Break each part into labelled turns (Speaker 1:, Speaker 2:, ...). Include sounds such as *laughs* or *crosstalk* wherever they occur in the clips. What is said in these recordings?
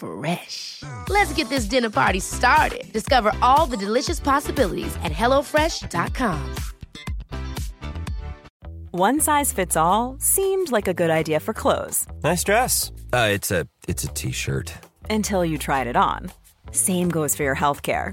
Speaker 1: Fresh. Let's get this dinner party started. Discover all the delicious possibilities at hellofresh.com.
Speaker 2: One size fits all seemed like a good idea for clothes
Speaker 3: Nice dress. Uh, it's a it's a t-shirt.
Speaker 2: until you tried it on. Same goes for your healthcare.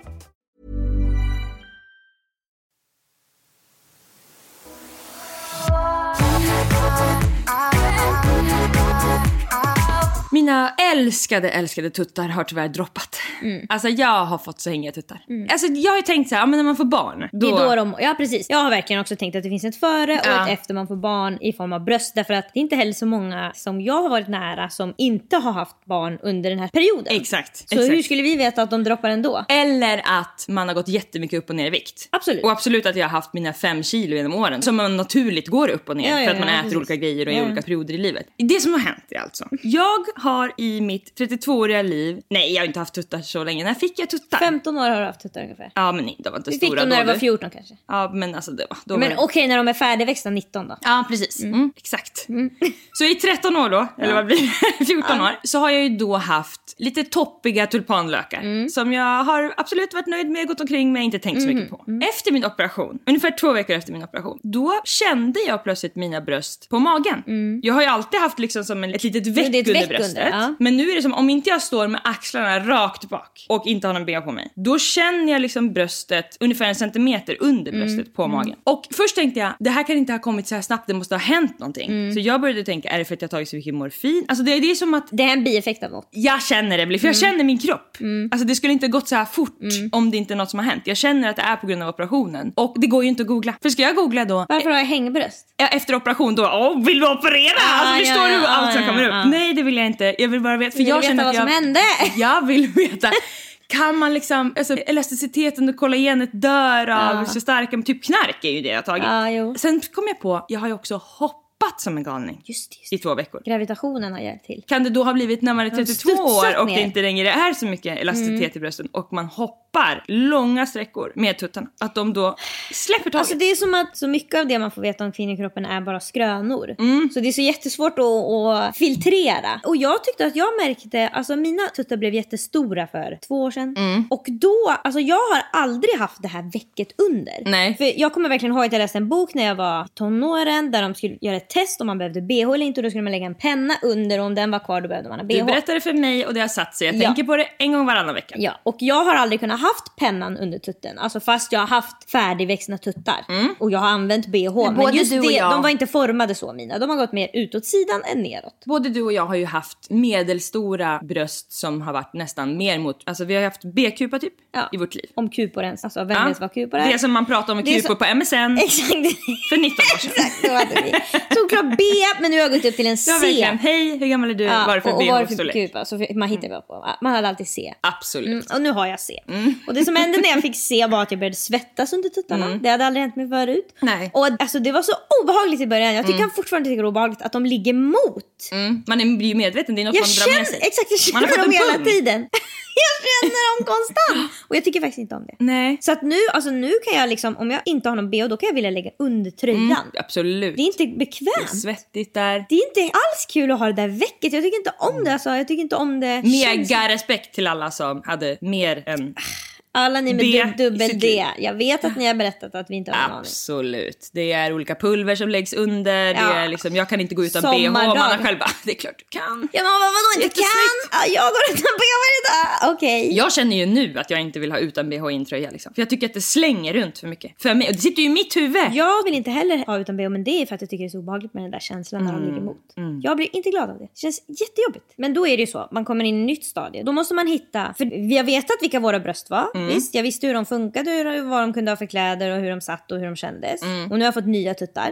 Speaker 4: Mina älskade, älskade tuttar har tyvärr droppat. Alltså jag har fått så hängiga tuttar. Alltså jag har ju tänkt så här, ja, men när man får barn. Då...
Speaker 5: Det är då de, ja precis. Jag har verkligen också tänkt att det finns ett före och
Speaker 4: Ja.
Speaker 5: ett efter man får barn i form av bröst. Därför att det är inte heller så många som jag har varit nära som inte har haft barn under den här perioden.
Speaker 4: Exakt.
Speaker 5: Så
Speaker 4: exakt.
Speaker 5: hur skulle vi veta att de droppar ändå?
Speaker 4: Eller att man har gått jättemycket upp och ner i vikt.
Speaker 5: Absolut.
Speaker 4: Och absolut att jag har haft mina fem kilo genom åren. Som man naturligt går upp och ner
Speaker 5: Ja,
Speaker 4: för att man äter
Speaker 5: precis.
Speaker 4: olika grejer och i olika perioder i livet. Det som har hänt är alltså. Jag har i mitt 32-åriga liv, nej jag har inte haft tuttar så länge. När fick jag tuttar?
Speaker 5: 15 år har du haft tuttar ungefär.
Speaker 4: Ja men nej, de var inte
Speaker 5: Vi
Speaker 4: stora
Speaker 5: fick dem när
Speaker 4: då.
Speaker 5: du var
Speaker 4: du.
Speaker 5: 14 kanske.
Speaker 4: Ja men alltså det var, då
Speaker 5: Men
Speaker 4: var
Speaker 5: okej när de är färdigväxta 19 då.
Speaker 4: Ja, precis. Mm. Exakt. *laughs* Så i 13 år då, eller vad blir det? *laughs* 14 år, så har jag ju då haft lite toppiga tulpanlökar som jag har absolut varit nöjd med, gått omkring med, inte tänkt så mycket på. Efter min operation, ungefär två veckor efter min operation, då kände jag plötsligt mina bröst på magen. Jag har ju alltid haft liksom som en, ett litet veck
Speaker 5: ett
Speaker 4: under
Speaker 5: veck
Speaker 4: bröstet.
Speaker 5: under, ja.
Speaker 4: Men nu är det som om inte jag står med axlarna rakt bak och inte har någon ben på mig, då känner jag liksom bröstet ungefär en centimeter under
Speaker 5: Mm.
Speaker 4: bröstet på magen. Och först tänkte jag, det här kan inte ha kommit så här snabbt, det måste ha hänt någonting.
Speaker 5: Mm.
Speaker 4: Så jag började tänka, är det för att jag tagit så mycket morfin? Alltså det, det är som att
Speaker 5: Det är en bieffekt av något.
Speaker 4: jag känner det, för jag
Speaker 5: Mm.
Speaker 4: känner min kropp. Alltså det skulle inte gått så här fort om det inte är något som har hänt. Jag känner att det är på grund av operationen. Och det går ju inte att googla. För ska jag googla då,
Speaker 5: Varför har jag hängbröst?
Speaker 4: Ja, efter operation då, åh vill du operera? alltså
Speaker 5: ja,
Speaker 4: förstår
Speaker 5: ja,
Speaker 4: du allt
Speaker 5: ja,
Speaker 4: som
Speaker 5: ja,
Speaker 4: kommer upp?
Speaker 5: ja.
Speaker 4: Nej det vill jag inte. Jag vill bara veta. För
Speaker 5: Vill
Speaker 4: jag
Speaker 5: veta
Speaker 4: känner
Speaker 5: vad
Speaker 4: jag,
Speaker 5: som hände? *laughs*
Speaker 4: Jag vill veta. Kan man liksom, alltså elasticiteten och kollagenet dör av så starka, men typ knark är ju det jag har tagit.
Speaker 5: Ja.
Speaker 4: Sen kom jag på, jag har ju också hoppat som en galning
Speaker 5: Just just
Speaker 4: i två veckor.
Speaker 5: Gravitationen har hjälpt till.
Speaker 4: Kan det då ha blivit när man är
Speaker 5: har
Speaker 4: 32
Speaker 5: studsat
Speaker 4: år och
Speaker 5: ner.
Speaker 4: det inte längre är så mycket elasticitet i brösten och man hoppar långa sträckor med tuttarna, att de då släpper taget?
Speaker 5: Alltså det är som att så mycket av det man får veta om kvinnokroppen är bara skrönor.
Speaker 4: Mm.
Speaker 5: Så det är så jättesvårt att, att filtrera. Och jag tyckte att jag märkte, alltså mina tuttar blev jättestora för två år sedan.
Speaker 4: Mm.
Speaker 5: Och då, alltså jag har aldrig haft det här väcket under.
Speaker 4: Nej.
Speaker 5: För jag kommer verkligen ihåg att jag läste en bok när jag var tonåren där de skulle göra ett test om man behövde bh eller inte och då skulle man lägga en penna under och om den var kvar då behövde man ha bh.
Speaker 4: Du berättade för mig och det har satt sig. Jag
Speaker 5: Ja.
Speaker 4: tänker på det en gång varannan vecka.
Speaker 5: Ja, och jag har aldrig kunnat haft pennan under tutten. Alltså fast jag har haft färdigväxta tuttar. Och jag har använt bh. Men,
Speaker 4: Mm. både
Speaker 5: just
Speaker 4: du och
Speaker 5: det,
Speaker 4: jag-
Speaker 5: de var inte formade så mina. De har gått mer utåt sidan än neråt.
Speaker 4: Både du och jag har ju haft medelstora bröst som har varit nästan mer mot, alltså vi har haft B-kupa typ
Speaker 5: Ja.
Speaker 4: i vårt liv.
Speaker 5: Om kupor ens. Alltså vem vet vad kupor är?
Speaker 4: Det som man pratar om
Speaker 5: är
Speaker 4: kupor
Speaker 5: så-
Speaker 4: på MSN *laughs*
Speaker 5: Exakt.
Speaker 4: för 19 år sedan.
Speaker 5: Exakt, så. Såklart B, men nu har jag gått upp till en *laughs*
Speaker 4: Ja,
Speaker 5: C.
Speaker 4: verkligen. Hej, hur gammal är du?
Speaker 5: Ja,
Speaker 4: Vad är det för
Speaker 5: och, och vad är det för
Speaker 4: BH-storlek?
Speaker 5: kupa? Så man hittar bara på. Man hade alltid C.
Speaker 4: Absolut.
Speaker 5: Mm, och nu har jag C. Och det som hände när jag fick C var att jag började svettas under tuttarna. Det hade aldrig hänt mig förut.
Speaker 4: Nej.
Speaker 5: Och alltså, det var så obehagligt i början. Jag tycker fortfarande tycker det är obehagligt att de ligger mot.
Speaker 4: Mm. Man är, blir ju medveten, det är något
Speaker 5: Jag
Speaker 4: man drar
Speaker 5: känner,
Speaker 4: med sig.
Speaker 5: exakt, jag känner dem hela tiden. Jag känner dem konstant. Och jag tycker faktiskt inte om det.
Speaker 4: Nej.
Speaker 5: Så att nu, alltså nu kan jag liksom, om jag inte har någon bh, då kan jag vilja lägga under tröjan.
Speaker 4: Mm, absolut.
Speaker 5: Det är inte
Speaker 4: Det är
Speaker 5: bekvämt.
Speaker 4: svettigt där.
Speaker 5: Det är inte alls kul att ha det där väcket. Jag tycker inte om det. Alltså. Jag tycker inte om det.
Speaker 4: Mega respekt till alla som hade mer än
Speaker 5: Alla ni med dub- dubbel D. Jag vet att ni har berättat att vi inte har en aning.
Speaker 4: Absolut. Det är olika pulver som läggs under. Det
Speaker 5: Ja.
Speaker 4: är liksom, jag kan inte gå utan
Speaker 5: Sommardag.
Speaker 4: bh. Man har själv bara, det är klart du kan.
Speaker 5: Ja men vadå inte kan? Ja, jag går utan bh varje dag. Okej.
Speaker 4: Jag känner ju nu att jag inte vill ha utan bh i en tröja. Liksom. För jag tycker att det slänger runt för mycket. För mig. Och det sitter ju i mitt huvud.
Speaker 5: Jag vill inte heller ha utan bh men det är för att jag tycker det är så obehagligt med den där känslan när de ligger emot. Jag blir inte glad av det. Det känns jättejobbigt. Men då är det ju så, man kommer in i ett nytt stadie. Då måste man hitta, för vi har vetat vilka våra bröst var. Visst, jag visste hur de funkade, hur, vad de kunde ha för kläder och hur de satt och hur de kändes. Och nu har jag fått nya tuttar.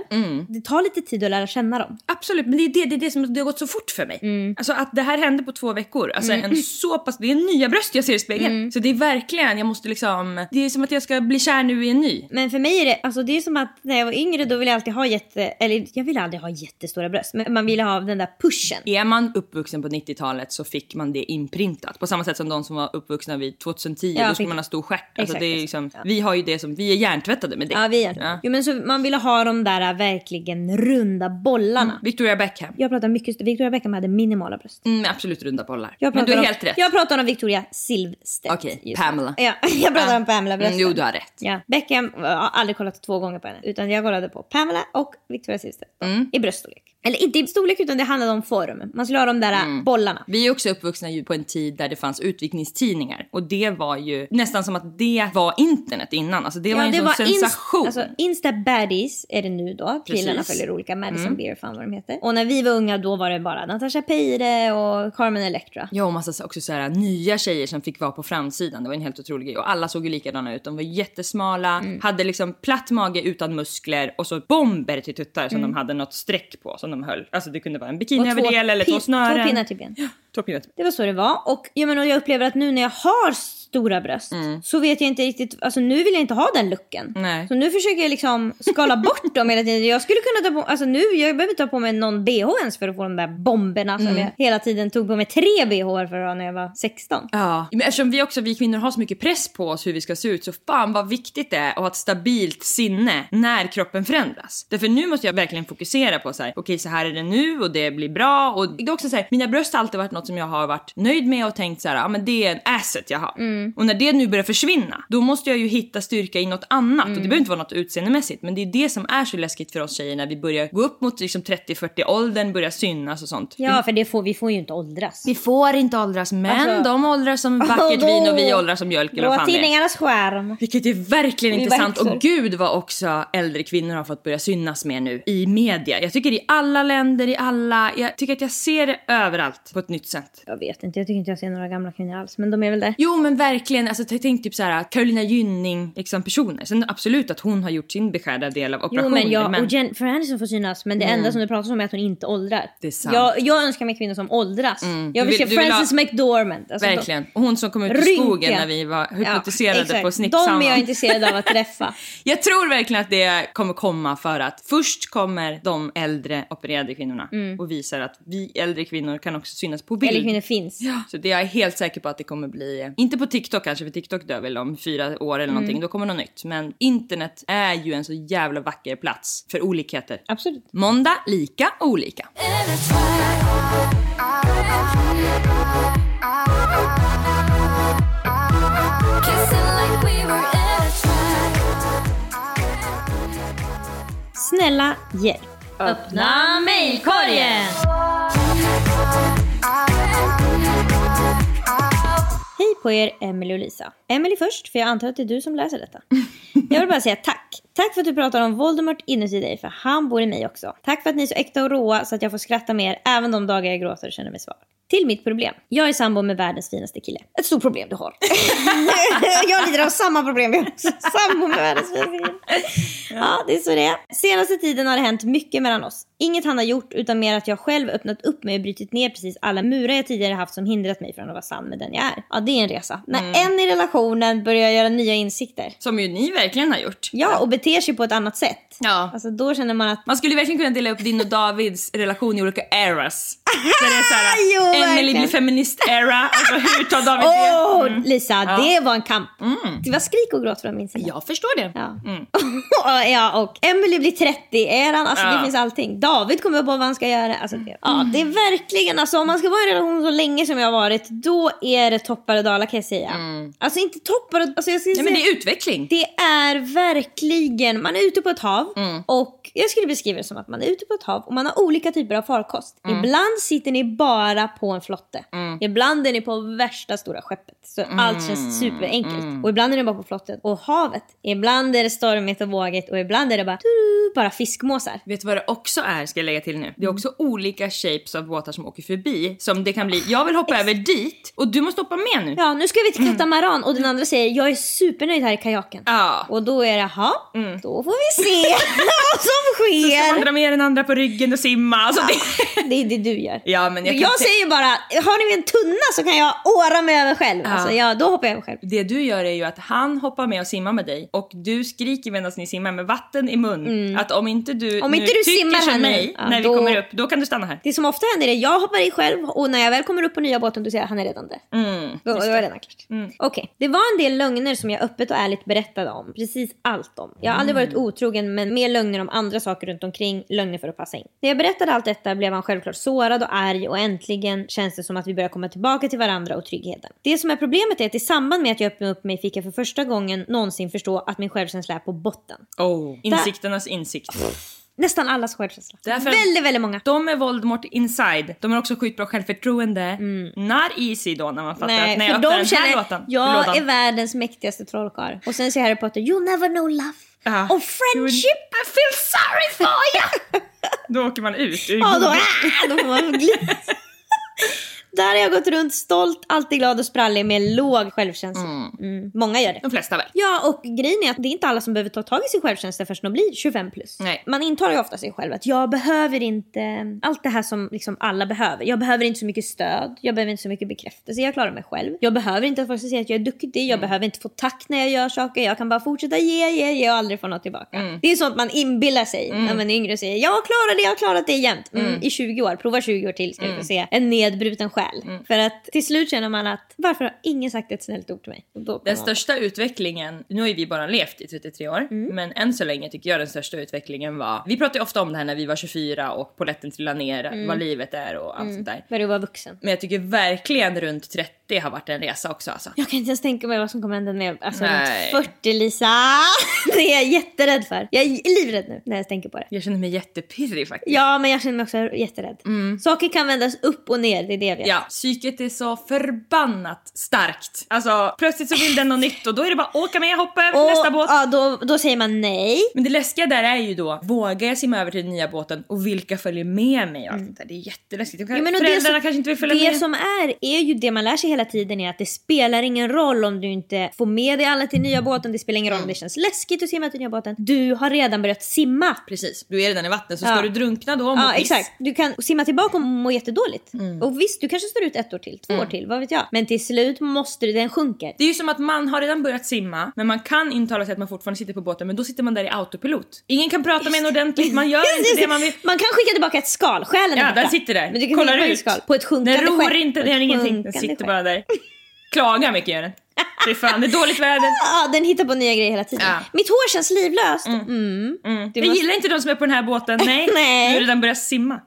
Speaker 5: Det tar lite tid att lära känna dem.
Speaker 4: Absolut, men det är det, det, är det som det har gått så fort för mig.
Speaker 5: Mm.
Speaker 4: Alltså att det här hände på två veckor. Alltså en så pass, det är nya bröst jag ser i spegeln.
Speaker 5: Mm.
Speaker 4: Så det är verkligen, jag måste liksom, det är som att jag ska bli kär nu i en ny.
Speaker 5: Men för mig är det, alltså det är som att när jag var yngre då ville jag alltid ha jätte, eller jag ville aldrig ha jättestora bröst. Men man ville ha den där pushen.
Speaker 4: Är man uppvuxen på 90-talet så fick man det inprintat. På samma sätt som de som var uppvuxna vid 2010,
Speaker 5: Ja,
Speaker 4: då skulle man ha stor stjärt. Alltså
Speaker 5: Exakt,
Speaker 4: det är liksom,
Speaker 5: Ja.
Speaker 4: Vi har ju det som, vi är hjärntvättade med det.
Speaker 5: Ja, vi är.
Speaker 4: Ja.
Speaker 5: Jo, men så man ville ha de där äh, verkligen runda bollarna.
Speaker 4: Victoria Beckham.
Speaker 5: Jag pratar mycket, Victoria Beckham hade minimala bröst.
Speaker 4: Mm, absolut runda bollar. Men du är
Speaker 5: pratar om,
Speaker 4: helt rätt.
Speaker 5: Jag pratar om Victoria Silvstedt.
Speaker 4: Okej,
Speaker 5: nu.
Speaker 4: Pamela.
Speaker 5: Ja, *laughs* jag pratar om Pamela brösten.
Speaker 4: Mm, jo, du har rätt.
Speaker 5: Ja. Beckham, jag har aldrig kollat två gånger på henne. Utan jag kollade på Pamela och Victoria Silvstedt.
Speaker 4: Mm.
Speaker 5: I bröststorlek. Eller inte i storlek utan det handlade om form. Man skulle ha de där
Speaker 4: Mm.
Speaker 5: äh, bollarna.
Speaker 4: Vi är också uppvuxna ju på en tid där det fanns utvikningstidningar. Och det var ju nästan som att det var internet innan. Alltså det var en sån sensation.
Speaker 5: Inst- alltså, Insta baddies är det nu då.
Speaker 4: Precis.
Speaker 5: Killarna följer olika. Madison Beer, fan vad de heter. Och när vi var unga då var det bara Natasha Peire och Carmen Electra.
Speaker 4: Ja, och massa så- också så här, nya tjejer som fick vara på framsidan. Det var en helt otrolig grej. Och alla såg ju likadana ut. De var jättesmala,
Speaker 5: Mm.
Speaker 4: hade liksom platt mage utan muskler och så bomber till tuttar som
Speaker 5: Mm.
Speaker 4: de hade något streck på som de höll. Alltså det kunde vara en bikiniöverdel eller två snören.
Speaker 5: Två pinnar till ben.
Speaker 4: Två pinnar till
Speaker 5: Det var så det var. Och jag, menar, jag upplever att nu när jag har stora bröst så vet jag inte riktigt, alltså nu vill jag inte ha den looken.
Speaker 4: Mm. Nej.
Speaker 5: Så nu försöker jag liksom skala bort dem hela tiden. Jag skulle kunna ta på, alltså nu, jag behöver inte ta på mig någon bh ens för att få de där bomberna som
Speaker 4: Mm.
Speaker 5: jag hela tiden tog på mig tre bh för att ha när jag var 16.
Speaker 4: Ja, men eftersom vi också, vi kvinnor har så mycket press på oss hur vi ska se ut så fan vad viktigt det är att ha ett stabilt sinne när kroppen förändras. Därför nu måste jag verkligen fokusera på så här, okej så här är det nu och det blir bra och det är också så här, mina bröst har alltid varit något som jag har varit nöjd med och tänkt så här, ja men det är en asset jag har. Och när det nu börjar försvinna, då måste jag ju hitta styrka i något annat och det behöver inte vara något utseendemässigt men det är det som är så läskigt för oss tjejer när vi börjar gå upp mot liksom 30-40 åldern, börjar synas och sånt.
Speaker 5: Ja, för det får, vi får ju inte åldras.
Speaker 4: Vi får inte åldras men
Speaker 5: Alltså-
Speaker 4: de åldras som vackert *laughs* vin och vi åldras som mjölk eller vad fan det är.
Speaker 5: tidningarnas skärm.
Speaker 4: Vilket är verkligen
Speaker 5: Vi
Speaker 4: intressant och gud vad också äldre kvinnor har fått börja synas mer nu i media. Jag tycker i alla länder, i alla, jag tycker att jag ser det överallt på ett nytt sätt.
Speaker 5: Jag vet inte, jag tycker inte jag ser några gamla kvinnor alls. Men de är väl där.
Speaker 4: Jo men verkligen, alltså tänk typ så här Carolina Gynning liksom personer. Sen absolut att hon har gjort sin beskärda del av
Speaker 5: Jo
Speaker 4: operationer.
Speaker 5: men jag
Speaker 4: men...
Speaker 5: och Jennifer Aniston får synas men det enda som du pratar om är att hon inte åldrar.
Speaker 4: Det är sant.
Speaker 5: Jag, jag önskar mig kvinnor som åldras. Jag
Speaker 4: Du
Speaker 5: vill,
Speaker 4: vill-
Speaker 5: se
Speaker 4: vill ha-
Speaker 5: Frances McDormand. Alltså,
Speaker 4: Verkligen. Och hon som kom ut i skogen när vi var
Speaker 5: de-
Speaker 4: hypnotiserade
Speaker 5: exakt.
Speaker 4: på Snippsamman.
Speaker 5: De är jag intresserad av att *laughs* träffa.
Speaker 4: Jag tror verkligen att det kommer komma för att först kommer de äldre opererade kvinnorna och visar att vi äldre kvinnor kan också synas på bild.
Speaker 5: Eller kvinnor finns.
Speaker 4: Ja, så det är jag helt säker på att det kommer bli, eh, inte på TikTok kanske för TikTok dör väl om fyra år eller någonting, då kommer något nytt. Men internet är ju en så jävla vacker plats för olikheter.
Speaker 5: Absolut.
Speaker 4: Måndag, lika, olika.
Speaker 5: Snälla hjälp. Öppna mejlkorgen! På er, Emily och Lisa. Emily först, för jag antar att det är du som läser detta. Jag vill bara säga tack. Tack för att du pratar om Voldemort inuti dig, för han bor i mig också. Tack för att ni är så äkta och råa så att jag får skratta mer även de dagar jag gråter och känner mig svag. Till mitt problem. Jag är sambo med världens finaste kille. Ett stort problem du har. *laughs* jag lider av samma problem. Jag är sambo med världens finaste kille. Ja, det är så det är. Senaste tiden har det hänt mycket mellan oss. Inget han har gjort utan mer att jag själv öppnat upp mig och brutit ner precis alla murar jag tidigare haft som hindrat mig från att vara sann med den jag är. Ja, det är en resa. När en i relationen börjar göra nya insikter.
Speaker 4: Som ju ni verkligen har gjort.
Speaker 5: Ja, och beter sig på ett annat sätt.
Speaker 4: Ja.
Speaker 5: Alltså då känner man att
Speaker 4: Man skulle verkligen kunna dela upp din och Davids relation i olika eras. Där det är såhär,
Speaker 5: Jo,
Speaker 4: Emily blir feminist-era, alltså hur tar David det?
Speaker 5: Åh, Lisa, det var en kamp. Det var skrik och gråt från min sida.
Speaker 4: Jag förstår det.
Speaker 5: Ja.
Speaker 4: Mm.
Speaker 5: och *laughs* ja, och Emily blir 30, är han? Alltså
Speaker 4: Ja.
Speaker 5: det finns allting. David kommer på vad han ska göra. Alltså, det, ja, det är verkligen, alltså om man ska vara i en relation så länge som jag har varit, då är det toppar och dalar kan jag säga. Alltså inte toppar och, alltså jag ska
Speaker 4: Nej,
Speaker 5: säga,
Speaker 4: men det är utveckling.
Speaker 5: det är verkligen, man är ute på ett hav och jag skulle beskriva det som att man är ute på ett hav och man har olika typer av farkost. Ibland sitter ni bara på en flotte. Ibland är ni på värsta stora skeppet. Så allt känns superenkelt. Och ibland är ni bara på flottet. Och havet, ibland är det stormigt och vågigt och ibland är det bara, tudu, bara fiskmåsar.
Speaker 4: Vet du vad det också är, ska jag lägga till nu? Det är också olika shapes av båtar som åker förbi. Som det kan bli, jag vill hoppa över dit och du måste hoppa med nu.
Speaker 5: Ja, nu ska vi till *clears throat* katamaran och den andra säger jag är supernöjd här i kajaken.
Speaker 4: Ja.
Speaker 5: Och då är det, jaha, då får vi se *laughs* vad som sker.
Speaker 4: Man drar med den andra på ryggen och simma. Alltså det...
Speaker 5: Det är det du gör.
Speaker 4: Ja, men jag
Speaker 5: jag säger bara, har ni en tunna så kan jag åra mig över själv.
Speaker 4: Ja.
Speaker 5: Alltså, ja, då hoppar jag över själv.
Speaker 4: Det du gör är ju att han hoppar med och simmar med dig och du skriker medan ni simmar med vatten i mun. Att om inte du,
Speaker 5: Mm. Om inte du
Speaker 4: tycker som mig
Speaker 5: ja,
Speaker 4: när
Speaker 5: då-
Speaker 4: vi kommer upp, då kan du stanna här.
Speaker 5: Det som ofta händer är att jag hoppar i själv och när jag väl kommer upp på nya båten då säger jag han är redan där.
Speaker 4: Mm,
Speaker 5: Då, då är redan klart. Okej, det var en del lögner som jag öppet och ärligt berättade om. Precis allt om. Jag har aldrig varit otrogen men mer lögner om andra saker runt omkring. Lögner för att passa in. När jag berättade allt detta blev han självklart sårad och arg och äntligen känns det som att vi börjar komma tillbaka till varandra och tryggheten. Det som är problemet är att i samband med att jag öppnade upp mig fick jag för första gången någonsin förstå att min självkänsla är på botten.
Speaker 4: Oh. Insikternas insikt.
Speaker 5: Nästan allas självkänsla.
Speaker 4: Därför
Speaker 5: Väldigt, väldigt många.
Speaker 4: De är Voldemort inside. De har också sjukt bra självförtroende. Not easy då när man fattar
Speaker 5: Mm. Nej,
Speaker 4: att när jag öppnar
Speaker 5: de
Speaker 4: den här
Speaker 5: känner
Speaker 4: låten,
Speaker 5: jag
Speaker 4: lådan.
Speaker 5: är världens mäktigaste trollkarl. Och sen säger Harry Potter you'll never know love.
Speaker 4: Ja.
Speaker 5: Och friendship.
Speaker 4: I feel sorry for you! *laughs* då åker man ut
Speaker 5: Ja, då, ah, då får man glida. Där har jag gått runt stolt, alltid glad och sprallig med låg självkänsla. Mm. Många gör det.
Speaker 4: De flesta väl.
Speaker 5: Ja, och grejen är att det är inte alla som behöver ta tag i sin självkänsla förrän de blir 25 plus.
Speaker 4: Nej.
Speaker 5: Man intalar ju ofta sig själv att jag behöver inte allt det här som liksom alla behöver. Jag behöver inte så mycket stöd, jag behöver inte så mycket bekräftelse, jag klarar mig själv. Jag behöver inte att folk ska säga att jag är duktig, jag behöver inte få tack när jag gör saker, jag kan bara fortsätta ge, ge, ge och aldrig få något tillbaka. Det är sånt man inbillar sig när man är yngre och säger jag klarar det, jag har klarat det jämt. Mm, I 20 år, prova 20 år till ska vi få se en nedbruten själ. För att till slut känner man att varför har ingen sagt ett snällt ord till mig?
Speaker 4: Den största utvecklingen, nu har ju vi bara levt i 33 år,
Speaker 5: Mm.
Speaker 4: men än så länge tycker jag den största utvecklingen var, vi pratar ju ofta om det här när vi var 24 och polletten trillade ner,
Speaker 5: Mm.
Speaker 4: vad livet är och allt sånt där.
Speaker 5: Börjar vara vuxen.
Speaker 4: Men jag tycker verkligen runt 30 har varit en resa också alltså.
Speaker 5: Jag kan inte ens tänka mig vad som kommer hända med alltså,
Speaker 4: Nej.
Speaker 5: runt 40 Lisa. *laughs* Det är jag jätterädd för. Jag är livrädd nu när jag tänker på det.
Speaker 4: Jag känner mig jättepirrig faktiskt.
Speaker 5: Ja, men jag känner mig också jätterädd. Saker kan vändas upp och ner, det är det jag vet.
Speaker 4: Mm. Ja, psyket är så förbannat starkt. Alltså plötsligt så vill den något nytt och då är det bara åka med, hoppa över till
Speaker 5: Och,
Speaker 4: nästa båt.
Speaker 5: ja, då, då säger man nej.
Speaker 4: Men det läskiga där är ju då, vågar jag simma över till den nya båten och vilka följer med mig och allt sånt där. Det är jätteläskigt.
Speaker 5: Mm. Ja, men det
Speaker 4: Föräldrarna
Speaker 5: som-
Speaker 4: kanske inte vill följa
Speaker 5: det
Speaker 4: med.
Speaker 5: som är, är ju det man lär sig hela tiden är att det spelar ingen roll om du inte får med dig alla till nya båten. Det spelar ingen roll om det känns läskigt att simma till nya båten. Du har redan börjat simma.
Speaker 4: Precis, du är redan i vattnet så
Speaker 5: Ja.
Speaker 4: ska du drunkna då
Speaker 5: Ja exakt. Du kan simma tillbaka och må jättedåligt. Och visst, du kanske står ut ett år till, två år till, vad vet jag. Men till slut måste du, den sjunker.
Speaker 4: Det är ju som att man har redan börjat simma men man kan intala sig att man fortfarande sitter på båten men då sitter man där i autopilot. Ingen kan prata med en ordentligt, man gör *laughs* inte det man vill.
Speaker 5: Man kan skicka tillbaka ett skal, själen är
Speaker 4: Ja, den sitter där.
Speaker 5: Men du kan
Speaker 4: Kollar ut.
Speaker 5: skal på ett sjunkande
Speaker 4: Den ror
Speaker 5: skepp.
Speaker 4: inte, den gör ingenting. Den sitter
Speaker 5: skepp.
Speaker 4: bara där. Klagar mycket gör den. Fy fan, det är dåligt väder.
Speaker 5: Ja, den hittar på nya grejer hela tiden.
Speaker 4: Ja.
Speaker 5: Mitt hår känns livlöst. Mm.
Speaker 4: Mm.
Speaker 5: Du
Speaker 4: Jag gillar inte de som är på den här båten, *laughs* nej.
Speaker 5: Nej.
Speaker 4: Du har redan börjat simma.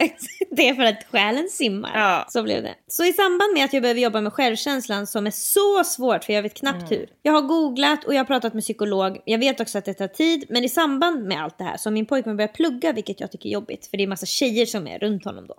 Speaker 5: Det är för att själen simmar.
Speaker 4: Ja.
Speaker 5: Så blev det. Så i samband med att jag behöver jobba med självkänslan som är så svårt för jag vet knappt
Speaker 4: Mm.
Speaker 5: hur. Jag har googlat och jag har pratat med psykolog. Jag vet också att det tar tid. Men i samband med allt det här så har min pojkvän börjat plugga vilket jag tycker är jobbigt. För det är massa tjejer som är runt honom då.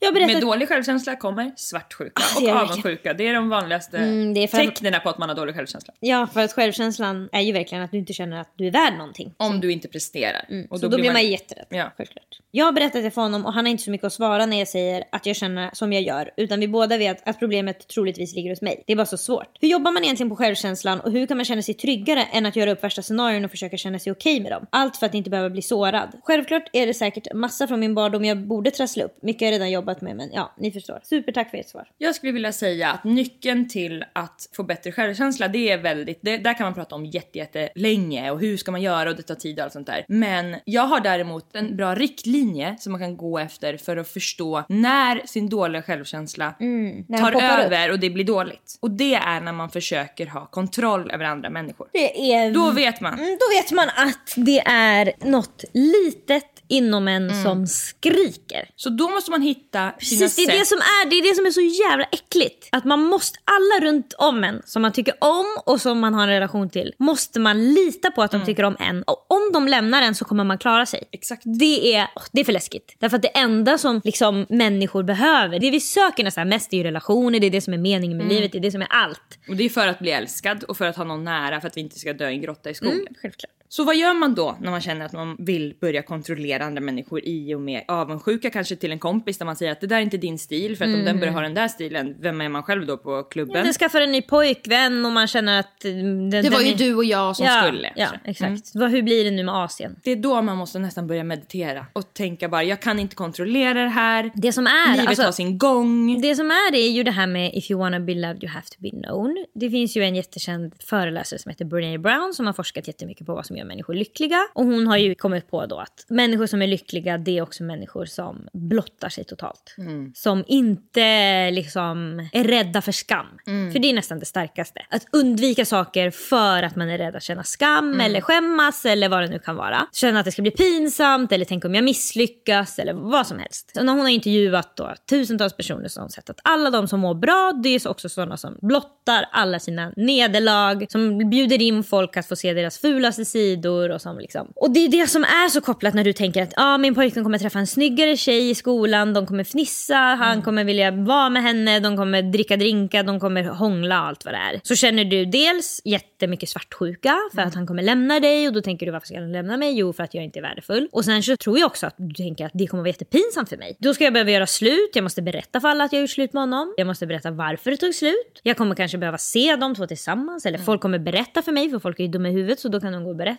Speaker 5: Jag har berättat...
Speaker 4: Med dålig självkänsla kommer svartsjuka
Speaker 5: Ah,
Speaker 4: och avundsjuka. Det är de vanligaste
Speaker 5: Mm, är för-
Speaker 4: tecknen på att man har dålig självkänsla.
Speaker 5: Ja, för att självkänslan är ju verkligen att du inte känner att du är värd någonting.
Speaker 4: Om du inte presterar.
Speaker 5: Och så då, blir man jätterädd.
Speaker 4: Ja.
Speaker 5: Självklart. Jag har berättat det för honom och han har inte så mycket att svara när jag säger att jag känner som jag gör. Utan vi båda vet att problemet troligtvis ligger hos mig. Det är bara så svårt. Hur jobbar man egentligen på självkänslan och hur kan man känna sig tryggare än att göra upp värsta scenarion och försöka känna sig okej med dem? Allt för att inte behöva bli sårad. Självklart är det säkert massa från min barndom jag borde trassla upp. Mycket har jag redan jobbat med men ja, ni förstår. Supertack för ert svar.
Speaker 4: Jag skulle vilja säga att nyckeln till att få bättre självkänsla självkänsla det är väldigt, det, där kan man prata om jätte, jätte länge och hur ska man göra och det tar tid och allt sånt där. Men jag har däremot en bra riktlinje som man kan gå efter för att förstå när sin dåliga självkänsla
Speaker 5: den
Speaker 4: tar
Speaker 5: poppar upp.
Speaker 4: över och det blir dåligt. Och det är när man försöker ha kontroll över andra människor.
Speaker 5: Det är...
Speaker 4: Då vet man.
Speaker 5: Mm, Då vet man att det är något litet inom en som skriker.
Speaker 4: Så då måste man hitta sina
Speaker 5: Precis, det är
Speaker 4: sätt.
Speaker 5: det, som är, det är det som är så jävla äckligt. Att man måste, alla runt om en som man tycker om och som man har en relation till, måste man lita på att de tycker om en. Och om de lämnar en så kommer man klara sig.
Speaker 4: Exakt.
Speaker 5: Det är, det är för läskigt. Därför att det enda som liksom människor behöver, det vi söker nästan mest är ju relationer, det är det som är meningen med livet, det är det som är allt.
Speaker 4: Och det är för att bli älskad och för att ha någon nära för att vi inte ska dö i en grotta i skogen.
Speaker 5: Mm, självklart.
Speaker 4: Så vad gör man då när man känner att man vill börja kontrollera andra människor i och med avundsjuka kanske till en kompis där man säger att det där är inte din stil för att om den börjar ha den där stilen, vem är man själv då på klubben?
Speaker 5: Den skaffar en ny pojkvän och man känner att... eh, Den,
Speaker 4: Det
Speaker 5: den
Speaker 4: var ju
Speaker 5: är-
Speaker 4: du och jag som
Speaker 5: ja,
Speaker 4: skulle.
Speaker 5: Ja, exakt.
Speaker 4: Mm.
Speaker 5: Vad, hur blir det nu med Asien?
Speaker 4: Det är då man måste nästan börja meditera och tänka bara jag kan inte kontrollera det här.
Speaker 5: Det som är...
Speaker 4: Livet
Speaker 5: alltså-
Speaker 4: har sin gång.
Speaker 5: Det som är det är ju det här med if you wanna be loved you have to be known. Det finns ju en jättekänd föreläsare som heter Brené Brown som har forskat jättemycket på vad som gör människor lyckliga. Och hon har ju kommit på då att människor som är lyckliga det är också människor som blottar sig totalt. Som inte liksom är rädda för skam. För det är nästan det starkaste. Att undvika saker för att man är rädd att känna skam eller skämmas eller vad det nu kan vara. Känna att det ska bli pinsamt eller tänk om jag misslyckas eller vad som helst. Så när hon har intervjuat då tusentals personer så har sett att alla de som mår bra det är också sådana som blottar alla sina nederlag, som bjuder in folk att få se deras fulaste sidor och som liksom. Och det är det som är så kopplat när du tänker att ah, min pojkvän kommer träffa en snyggare tjej i skolan, de kommer fnissa, han kommer vilja vara med henne, de kommer dricka drinkar, de kommer hångla allt vad det är. Så känner du dels jättemycket svartsjuka för att han kommer lämna dig och då tänker du varför ska han lämna mig? Jo för att jag inte är värdefull. Och sen så tror jag också att du tänker att det kommer vara jättepinsamt för mig. Då ska jag behöva göra slut, jag måste berätta för alla att jag gjort slut med honom. Jag måste berätta varför det tog slut. Jag kommer kanske behöva se de två tillsammans eller folk kommer berätta för mig för folk är ju dumma i huvudet så då kan de gå och berätta.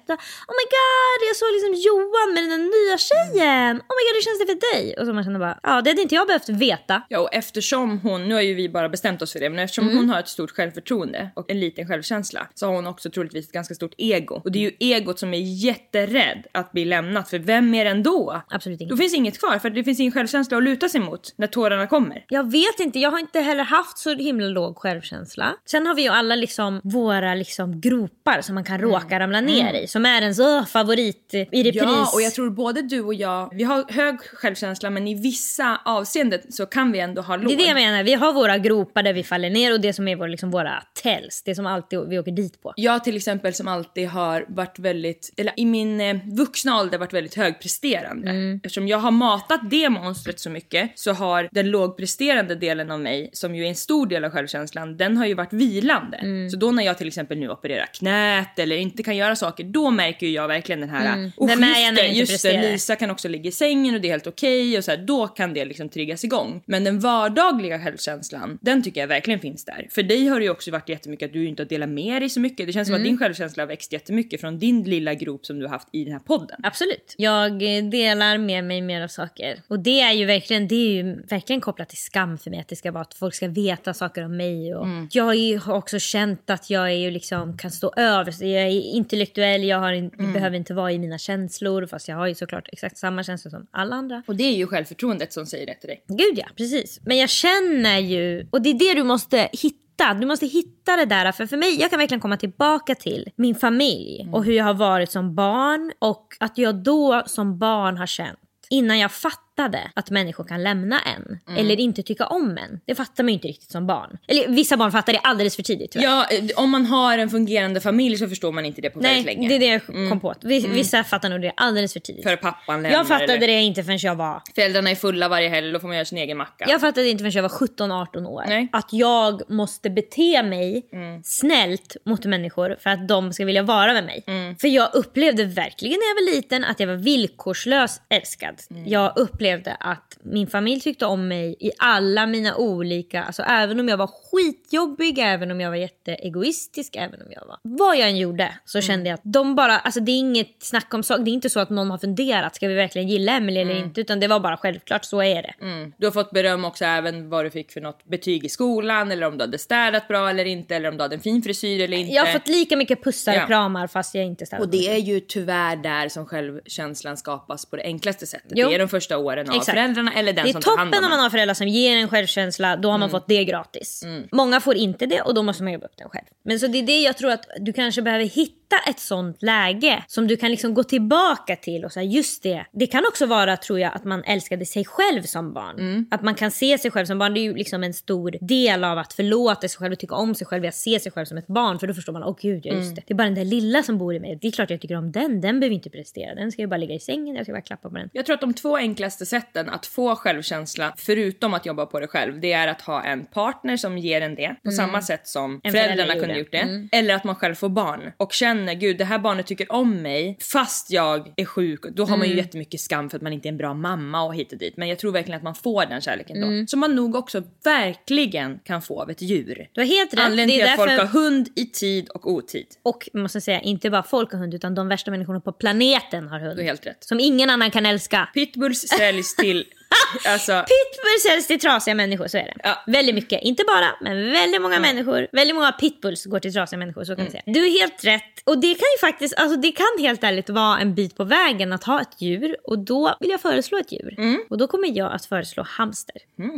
Speaker 5: Oh my god, jag såg liksom Johan med den där nya tjejen. Oh my god, hur känns det för dig? Och så man känner bara, ja det hade inte jag behövt veta.
Speaker 4: Ja och eftersom hon, nu har ju vi bara bestämt oss för det, men eftersom
Speaker 5: Mm.
Speaker 4: hon har ett stort självförtroende och en liten självkänsla så har hon också troligtvis ett ganska stort ego. Och det är ju egot som är jätterädd att bli lämnat för vem är den då?
Speaker 5: Absolut inte.
Speaker 4: Då finns inget kvar för det finns ingen självkänsla att luta sig mot när tårarna kommer.
Speaker 5: Jag vet inte, jag har inte heller haft så himla låg självkänsla. Sen har vi ju alla liksom våra liksom gropar som man kan råka ramla ner i. Som är ens öh, favorit i repris.
Speaker 4: Ja, och jag tror både du och jag, vi har hög självkänsla men i vissa avseenden så kan vi ändå ha låg.
Speaker 5: det är det jag menar, vi har våra gropar där vi faller ner och det som är vår, liksom våra tells. Det som alltid vi åker dit på.
Speaker 4: Jag till exempel som alltid har varit väldigt, eller i min eh, vuxna ålder varit väldigt högpresterande.
Speaker 5: Mm.
Speaker 4: Eftersom jag har matat det monstret så mycket så har den lågpresterande delen av mig, som ju är en stor del av självkänslan, den har ju varit vilande.
Speaker 5: Mm.
Speaker 4: Så då när jag till exempel nu opererar knät eller inte kan göra saker, då märker jag verkligen den här, mm.
Speaker 5: När jag inte
Speaker 4: just det,
Speaker 5: presterar?"
Speaker 4: Lisa kan också ligga i sängen och det är helt okej och så här, då kan det liksom triggas igång. Men den vardagliga självkänslan, den tycker jag verkligen finns där. För dig har det ju också varit jättemycket att du inte har delat med dig så mycket. Det känns
Speaker 5: Mm.
Speaker 4: som att din självkänsla har växt jättemycket från din lilla grop som du har haft i den här podden.
Speaker 5: Absolut. Jag eh, delar med mig mer av saker. Och det är ju verkligen, det är ju verkligen kopplat till skam för mig. Att det ska vara att folk ska veta saker om mig. Och
Speaker 4: Mm.
Speaker 5: Jag har också känt att jag är ju liksom, kan stå över. Jag är intellektuell, jag har in,
Speaker 4: Mm.
Speaker 5: behöver inte vara i mina känslor. Fast jag har ju såklart exakt samma känslor som alla andra.
Speaker 4: Och det är ju självförtroendet som säger det till dig.
Speaker 5: Gud ja, precis. Men jag känner ju, och det är det du måste hitta. Du måste hitta det där. För för mig, jag kan verkligen komma tillbaka till min familj och hur jag har varit som barn. Och att jag då som barn har känt innan jag fattade att människor kan lämna en eller inte tycka om en. Det fattar man ju inte riktigt som barn. Eller vissa barn fattar det alldeles för tidigt tyvärr.
Speaker 4: Ja, eh, om man har en fungerande familj så förstår man inte det på
Speaker 5: Nej,
Speaker 4: väldigt länge.
Speaker 5: det är det jag kom på. Vis- Vissa fattar nog det alldeles för tidigt.
Speaker 4: För pappan lämnar
Speaker 5: jag fattade
Speaker 4: eller
Speaker 5: det inte förrän jag var
Speaker 4: föräldrarna är fulla varje helg, då får man göra sin egen macka.
Speaker 5: Jag fattade inte förrän jag var 17-18 år.
Speaker 4: Nej.
Speaker 5: Att jag måste bete mig
Speaker 4: Mm.
Speaker 5: snällt mot människor för att de ska vilja vara med mig.
Speaker 4: Mm.
Speaker 5: För jag upplevde verkligen när jag var liten att jag var villkorslös älskad.
Speaker 4: Mm.
Speaker 5: Jag upplevde upplevde att min familj tyckte om mig i alla mina olika, alltså även om jag var skitjobbig, även om jag var jätteegoistisk, även om jag var vad jag än gjorde så kände jag att de bara, alltså det är inget snack om sak. Det är inte så att någon har funderat, ska vi verkligen gilla Emily eller inte? Utan det var bara självklart, så är det.
Speaker 4: Mm. Du har fått beröm också även vad du fick för något betyg i skolan eller om du hade städat bra eller inte eller om du hade en fin frisyr eller inte.
Speaker 5: Jag har fått lika mycket pussar och
Speaker 4: Ja.
Speaker 5: kramar fast jag inte städat.
Speaker 4: Och det är ju tyvärr där som självkänslan skapas på det enklaste sättet.
Speaker 5: Jo.
Speaker 4: Det är de första åren av
Speaker 5: Exakt.
Speaker 4: föräldrarna eller den
Speaker 5: det är
Speaker 4: som tar hand
Speaker 5: toppen
Speaker 4: om
Speaker 5: om man har föräldrar som ger en självkänsla, då har man fått det gratis. Många får inte det och då måste man jobba upp den själv. Men så det är det jag tror att du kanske behöver hitta ett sånt läge som du kan liksom gå tillbaka till och säga just det. Det kan också vara tror jag att man älskade sig själv som barn. Att man kan se sig själv som barn. Det är ju liksom en stor del av att förlåta sig själv och tycka om sig själv. Att se sig själv som ett barn för då förstår man, åh gud ja just det. Det är bara den där lilla som bor i mig. Det är klart jag tycker om den. Den behöver inte prestera. Den ska ju bara ligga i sängen. Jag ska bara klappa på den.
Speaker 4: Jag tror att de två enklaste sätten att få självkänsla, förutom att jobba på det själv, det är att ha en partner som ger en det på samma sätt som
Speaker 5: Mm. En
Speaker 4: föräldrarna
Speaker 5: förälder
Speaker 4: kunde.
Speaker 5: Mm.
Speaker 4: gjort det. Eller att man själv får barn och känner gud det här barnet tycker om mig fast jag är sjuk. Då har man ju
Speaker 5: Mm.
Speaker 4: jättemycket skam för att man inte är en bra mamma och hit och dit. Men jag tror verkligen att man får den kärleken då.
Speaker 5: Mm.
Speaker 4: Som man nog också verkligen kan få av ett djur.
Speaker 5: Du har helt rätt.
Speaker 4: Anledningen till
Speaker 5: är
Speaker 4: att folk har hund i tid och otid.
Speaker 5: Och måste säga, inte bara folk och hund utan de värsta människorna på planeten har hund.
Speaker 4: Du har helt rätt.
Speaker 5: Som ingen annan kan älska.
Speaker 4: Pitbulls säljs till... *laughs* alltså,
Speaker 5: Pitbulls säljs till trasiga människor, så är det.
Speaker 4: Ja.
Speaker 5: Väldigt mycket. Inte bara, men väldigt många människor. Väldigt många pitbulls går till trasiga människor, så kan
Speaker 4: Mm.
Speaker 5: säga. Du är helt rätt. Och det kan ju faktiskt, alltså det kan helt ärligt vara en bit på vägen att ha ett djur. Och då vill jag föreslå ett djur.
Speaker 4: Mm.
Speaker 5: Och då kommer jag att föreslå hamster.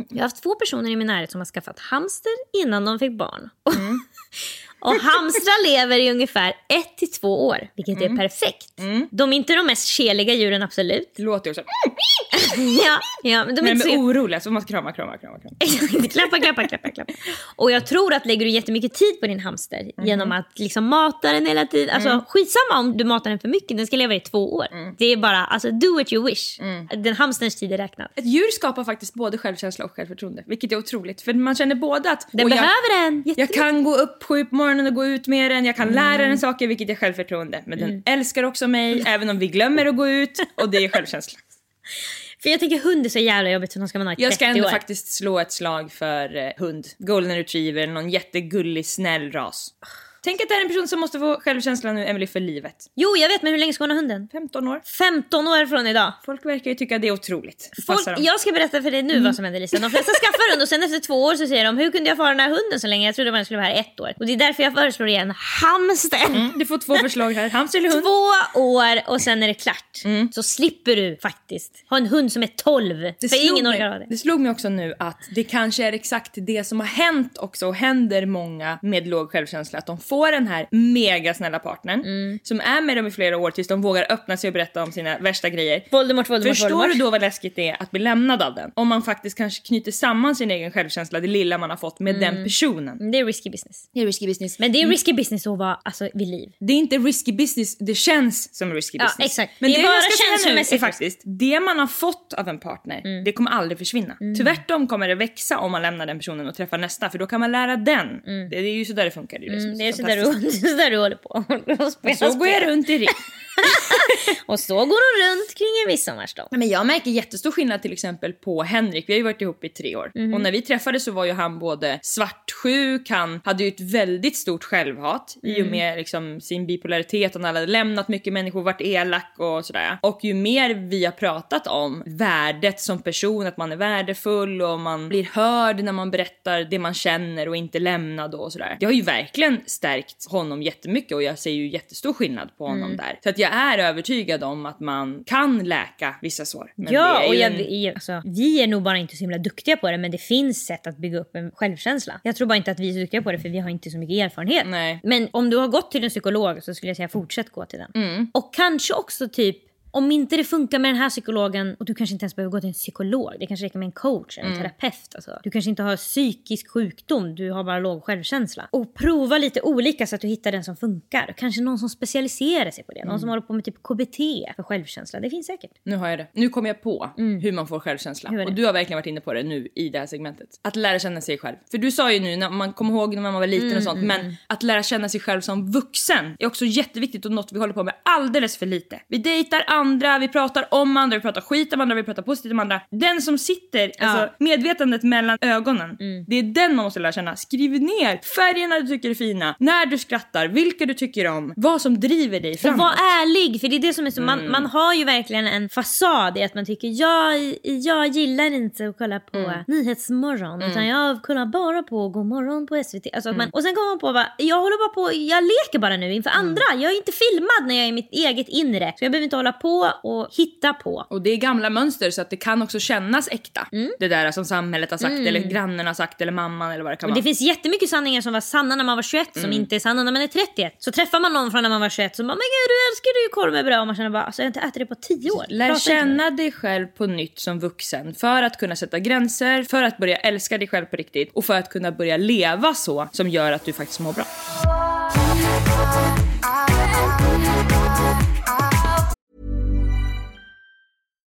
Speaker 5: Jag har haft två personer i min närhet som har skaffat hamster innan de fick barn. *laughs*
Speaker 4: Mm.
Speaker 5: Och hamstrar lever i ungefär ett till två år, vilket
Speaker 4: Mm.
Speaker 5: är perfekt. De är inte de mest keliga djuren, absolut.
Speaker 4: det låter ju. *laughs*
Speaker 5: Ja, ja, men de är inte så...
Speaker 4: oroliga så man måste krama, krama, krama. krama. *laughs*
Speaker 5: klappa, klappa, klappa, klappa. Och jag tror att lägger du jättemycket tid på din hamster genom att liksom mata den hela tiden. Alltså skitsamma om du matar den för mycket, den ska leva i två år. Det är bara, alltså do what you wish. Den hamsterns tid är räknad.
Speaker 4: Ett djur skapar faktiskt både självkänsla och självförtroende, vilket är otroligt. För man känner både att
Speaker 5: Den
Speaker 4: "Åh, jag,
Speaker 5: behöver den.
Speaker 4: jag kan gå upp sju på morgonen och gå ut med den, jag kan lära den saker, vilket är självförtroende. Men den älskar också mig, även om vi glömmer att gå ut, och det är självkänsla. *laughs*
Speaker 5: För jag tänker hund är så jävla jobbigt de ska man ha i 30
Speaker 4: Jag ska ändå
Speaker 5: år.
Speaker 4: faktiskt slå ett slag för eh, hund. Golden retriever, någon jättegullig, snäll ras. Tänk att det är en person som måste få självkänsla nu, Emily, för livet.
Speaker 5: Jo, jag vet, men hur länge ska hon ha hunden?
Speaker 4: 15 år.
Speaker 5: 15 år från idag.
Speaker 4: Folk verkar ju tycka det är otroligt.
Speaker 5: Folk, jag ska berätta för dig nu vad som händer Lisa. De flesta skaffar hund och sen efter två år så säger de hur kunde jag få ha den här hunden så länge? Jag trodde man skulle vara här ett år. Och det är därför jag föreslår igen hamster.
Speaker 4: Du får två förslag här, hamster eller hund?
Speaker 5: Två år och sen är det klart. Så slipper du faktiskt ha en hund som är 12.
Speaker 4: Det
Speaker 5: för
Speaker 4: slog
Speaker 5: ingen orkar ha det.
Speaker 4: Det slog mig också nu att det kanske är exakt det som har hänt också och händer många med låg självkänsla. Att de får den här mega snälla partnern
Speaker 5: Mm.
Speaker 4: som är med dem i flera år tills de vågar öppna sig och berätta om sina värsta grejer.
Speaker 5: Voldemort, Voldemort,
Speaker 4: Förstår
Speaker 5: Voldemort.
Speaker 4: du då vad läskigt det är att bli lämnad av den? Om man faktiskt kanske knyter samman sin egen självkänsla, det lilla man har fått, med
Speaker 5: Mm.
Speaker 4: den personen.
Speaker 5: Det är risky business.
Speaker 4: Det är risky business.
Speaker 5: Men det är risky business att vara alltså, vid liv.
Speaker 4: Det är inte risky business, det känns som risky
Speaker 5: Ja,
Speaker 4: business.
Speaker 5: exakt.
Speaker 4: Men
Speaker 5: Det är
Speaker 4: det,
Speaker 5: bara
Speaker 4: är
Speaker 5: känslomässigt.
Speaker 4: faktiskt, det man har fått av en partner, det kommer aldrig försvinna. Tvärtom kommer det växa om man lämnar den personen och träffar nästa, för då kan man lära den. Det, det är ju så där det funkar. Det är,
Speaker 5: Mm, det är så där, du, *laughs* så där du håller på. Och spelar
Speaker 4: Så går jag runt i ring. *laughs*
Speaker 5: Och så går hon runt kring en midsommarstång.
Speaker 4: Men jag märker jättestor skillnad till exempel på Henrik. Vi har ju varit ihop i tre år.
Speaker 5: Mhm.
Speaker 4: Och när vi träffades så var ju han både svartsjuk, han hade ju ett väldigt stort självhat i
Speaker 5: Mm.
Speaker 4: och med liksom sin bipolaritet. Han hade lämnat mycket människor, varit elak och sådär. Och ju mer vi har pratat om värdet som person, att man är värdefull och man blir hörd när man berättar det man känner och inte lämnad och sådär. Det har ju verkligen stärkt honom jättemycket och jag ser ju jättestor skillnad på
Speaker 5: Mm.
Speaker 4: honom där. Så att jag är övertygad om att man kan läka vissa sår.
Speaker 5: Ja, och jag,
Speaker 4: en-
Speaker 5: jag, alltså, vi är nog bara inte så himla duktiga på det men det finns sätt att bygga upp en självkänsla. Jag tror bara inte att vi är så duktiga på det för vi har inte så mycket erfarenhet.
Speaker 4: Nej.
Speaker 5: Men om du har gått till en psykolog så skulle jag säga fortsätt gå till den.
Speaker 4: Mm.
Speaker 5: Och kanske också typ om inte det funkar med den här psykologen och du kanske inte ens behöver gå till en psykolog. Det kanske räcker med en coach en
Speaker 4: Mm.
Speaker 5: terapeut. Alltså. Du kanske inte har psykisk sjukdom, du har bara låg självkänsla. Och prova lite olika så att du hittar den som funkar. Kanske någon som specialiserar sig på det. Någon
Speaker 4: Mm.
Speaker 5: som håller på med typ KBT för självkänsla. Det finns säkert.
Speaker 4: Nu har jag det. Nu kom jag på hur man får självkänsla.
Speaker 5: Mm.
Speaker 4: Och du har verkligen varit inne på det nu i det här segmentet. Att lära känna sig själv. För du sa ju nu, när man kommer ihåg när man var liten
Speaker 5: Mm,
Speaker 4: och sånt, men att lära känna sig själv som vuxen är också jätteviktigt och något vi håller på med alldeles för lite. Vi dejtar andra, vi pratar om andra, vi pratar skit om andra, vi pratar positivt om andra. Den som sitter, alltså medvetandet mellan ögonen,
Speaker 5: Mm.
Speaker 4: det är den man måste lära känna. Skriv ner färgerna du tycker är fina, när du skrattar, vilka du tycker om, vad som driver dig
Speaker 5: Och
Speaker 4: framåt.
Speaker 5: var ärlig, för det är det som är så,
Speaker 4: Mm.
Speaker 5: man, man har ju verkligen en fasad i att man tycker jag, jag gillar inte att kolla på
Speaker 4: Mm.
Speaker 5: Nyhetsmorgon utan jag kollar bara på God morgon på SVT. Alltså att
Speaker 4: Mm.
Speaker 5: man, och sen kommer man på va, jag håller bara på, jag leker bara nu inför andra. Jag är inte filmad när jag är i mitt eget inre. Så jag behöver inte hålla på och hitta på.
Speaker 4: Och det är gamla mönster så att det kan också kännas äkta.
Speaker 5: Mm.
Speaker 4: Det där som samhället har sagt eller grannen har sagt eller mamman eller vad det kan
Speaker 5: Och
Speaker 4: vara.
Speaker 5: det finns jättemycket sanningar som var sanna när man var 21 som
Speaker 4: Mm.
Speaker 5: inte är sanna när man är 31. Så träffar man någon från när man var 21 som bara “men gud du älskar ju korv med bröd” och man känner bara “alltså jag har inte ätit det på 10 år”.
Speaker 4: Lär
Speaker 5: Prata
Speaker 4: känna dig själv på nytt som vuxen för att kunna sätta gränser, för att börja älska dig själv på riktigt och för att kunna börja leva så som gör att du faktiskt mår bra.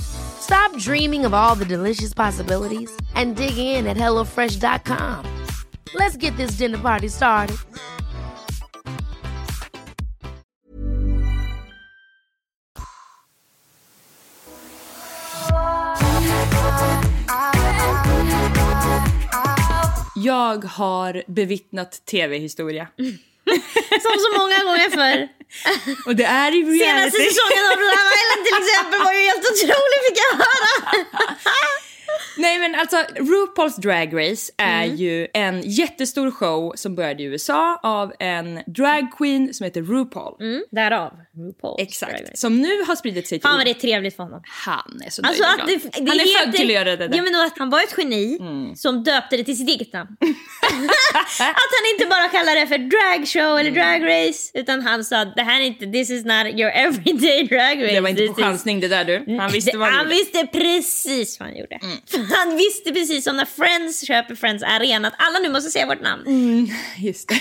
Speaker 1: Stop dreaming of all the delicious possibilities and dig in at HelloFresh.com. Let's get this dinner party started.
Speaker 4: Jag har bevittnat tv-historia. *laughs*
Speaker 5: Som så många gånger förr. *laughs*
Speaker 4: Och det är i
Speaker 5: Senaste säsongen av Love Island till exempel var ju helt otrolig fick jag höra. *laughs*
Speaker 4: Nej men alltså RuPaul's Drag Race är
Speaker 5: Mm.
Speaker 4: ju en jättestor show som började i USA av en drag queen som heter RuPaul.
Speaker 5: Mm, därav RuPaul.
Speaker 4: Exakt. Som nu har spridit sig till...
Speaker 5: Fan vad det är trevligt för honom.
Speaker 4: Han är så
Speaker 5: Alltså att det, det
Speaker 4: Han är
Speaker 5: heter-
Speaker 4: född till att göra det där.
Speaker 5: Ja men att han var ett geni
Speaker 4: Mm.
Speaker 5: som döpte det till sitt eget namn. *laughs* att han inte bara kallar det för drag show eller
Speaker 4: Mm.
Speaker 5: drag race utan han sa det här är inte, this is not your everyday drag race.
Speaker 4: det var inte på chansning det där du. Han visste vad han
Speaker 5: han
Speaker 4: gjorde. Mm.
Speaker 5: visste precis vad han gjorde. *laughs* Han visste precis som när Friends köper Friends Arena att alla nu måste säga vårt namn.
Speaker 4: Mm. Just det.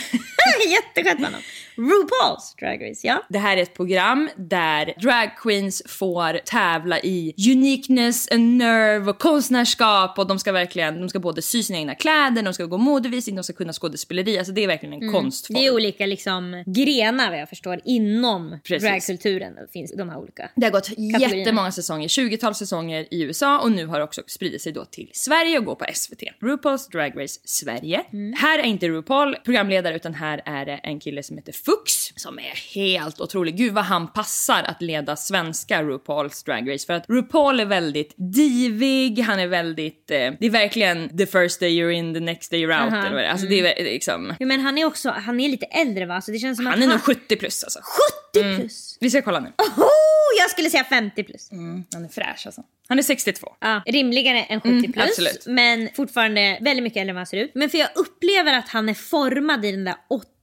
Speaker 4: *laughs*
Speaker 5: Jätteskönt honom. RuPaul's Drag Race, ja.
Speaker 4: Det här är ett program där drag queens får tävla i uniqueness, and nerve och konstnärskap och de ska verkligen, de ska både sy sina egna kläder, de ska gå modevisning, de ska kunna skådespeleri. Alltså det är verkligen en konstform.
Speaker 5: Mm. Det är olika liksom, grenar vad jag förstår inom
Speaker 4: Precis.
Speaker 5: dragkulturen. Finns de här olika.
Speaker 4: Det har gått
Speaker 5: Kategorierna.
Speaker 4: jättemånga säsonger, 20-tal säsonger i USA och nu har det också spridit sig då till Sverige och går på SVT. RuPaul's Drag Race Sverige.
Speaker 5: Mm.
Speaker 4: Här är inte RuPaul programledare utan här är det en kille som heter Fux som är helt otrolig. Gud vad han passar att leda svenska RuPaul's Drag Race för att RuPaul är väldigt divig, han är väldigt, eh, det är verkligen the first day you're in, the next day you're out
Speaker 5: Aha.
Speaker 4: eller vad det är. Alltså det är liksom,
Speaker 5: Ja, men han är också, han är lite äldre va? Så det känns som
Speaker 4: han
Speaker 5: att
Speaker 4: är nog 70 plus alltså.
Speaker 5: 70 plus.
Speaker 4: Vi ska kolla nu.
Speaker 5: Oh, jag skulle säga 50 plus.
Speaker 4: Mm, han är fräsch alltså. Han är 62.
Speaker 5: Ja, rimligare än 70
Speaker 4: Mm,
Speaker 5: plus.
Speaker 4: absolut.
Speaker 5: Men fortfarande väldigt mycket äldre än vad han ser ut. Men för jag upplever att han är formad i den där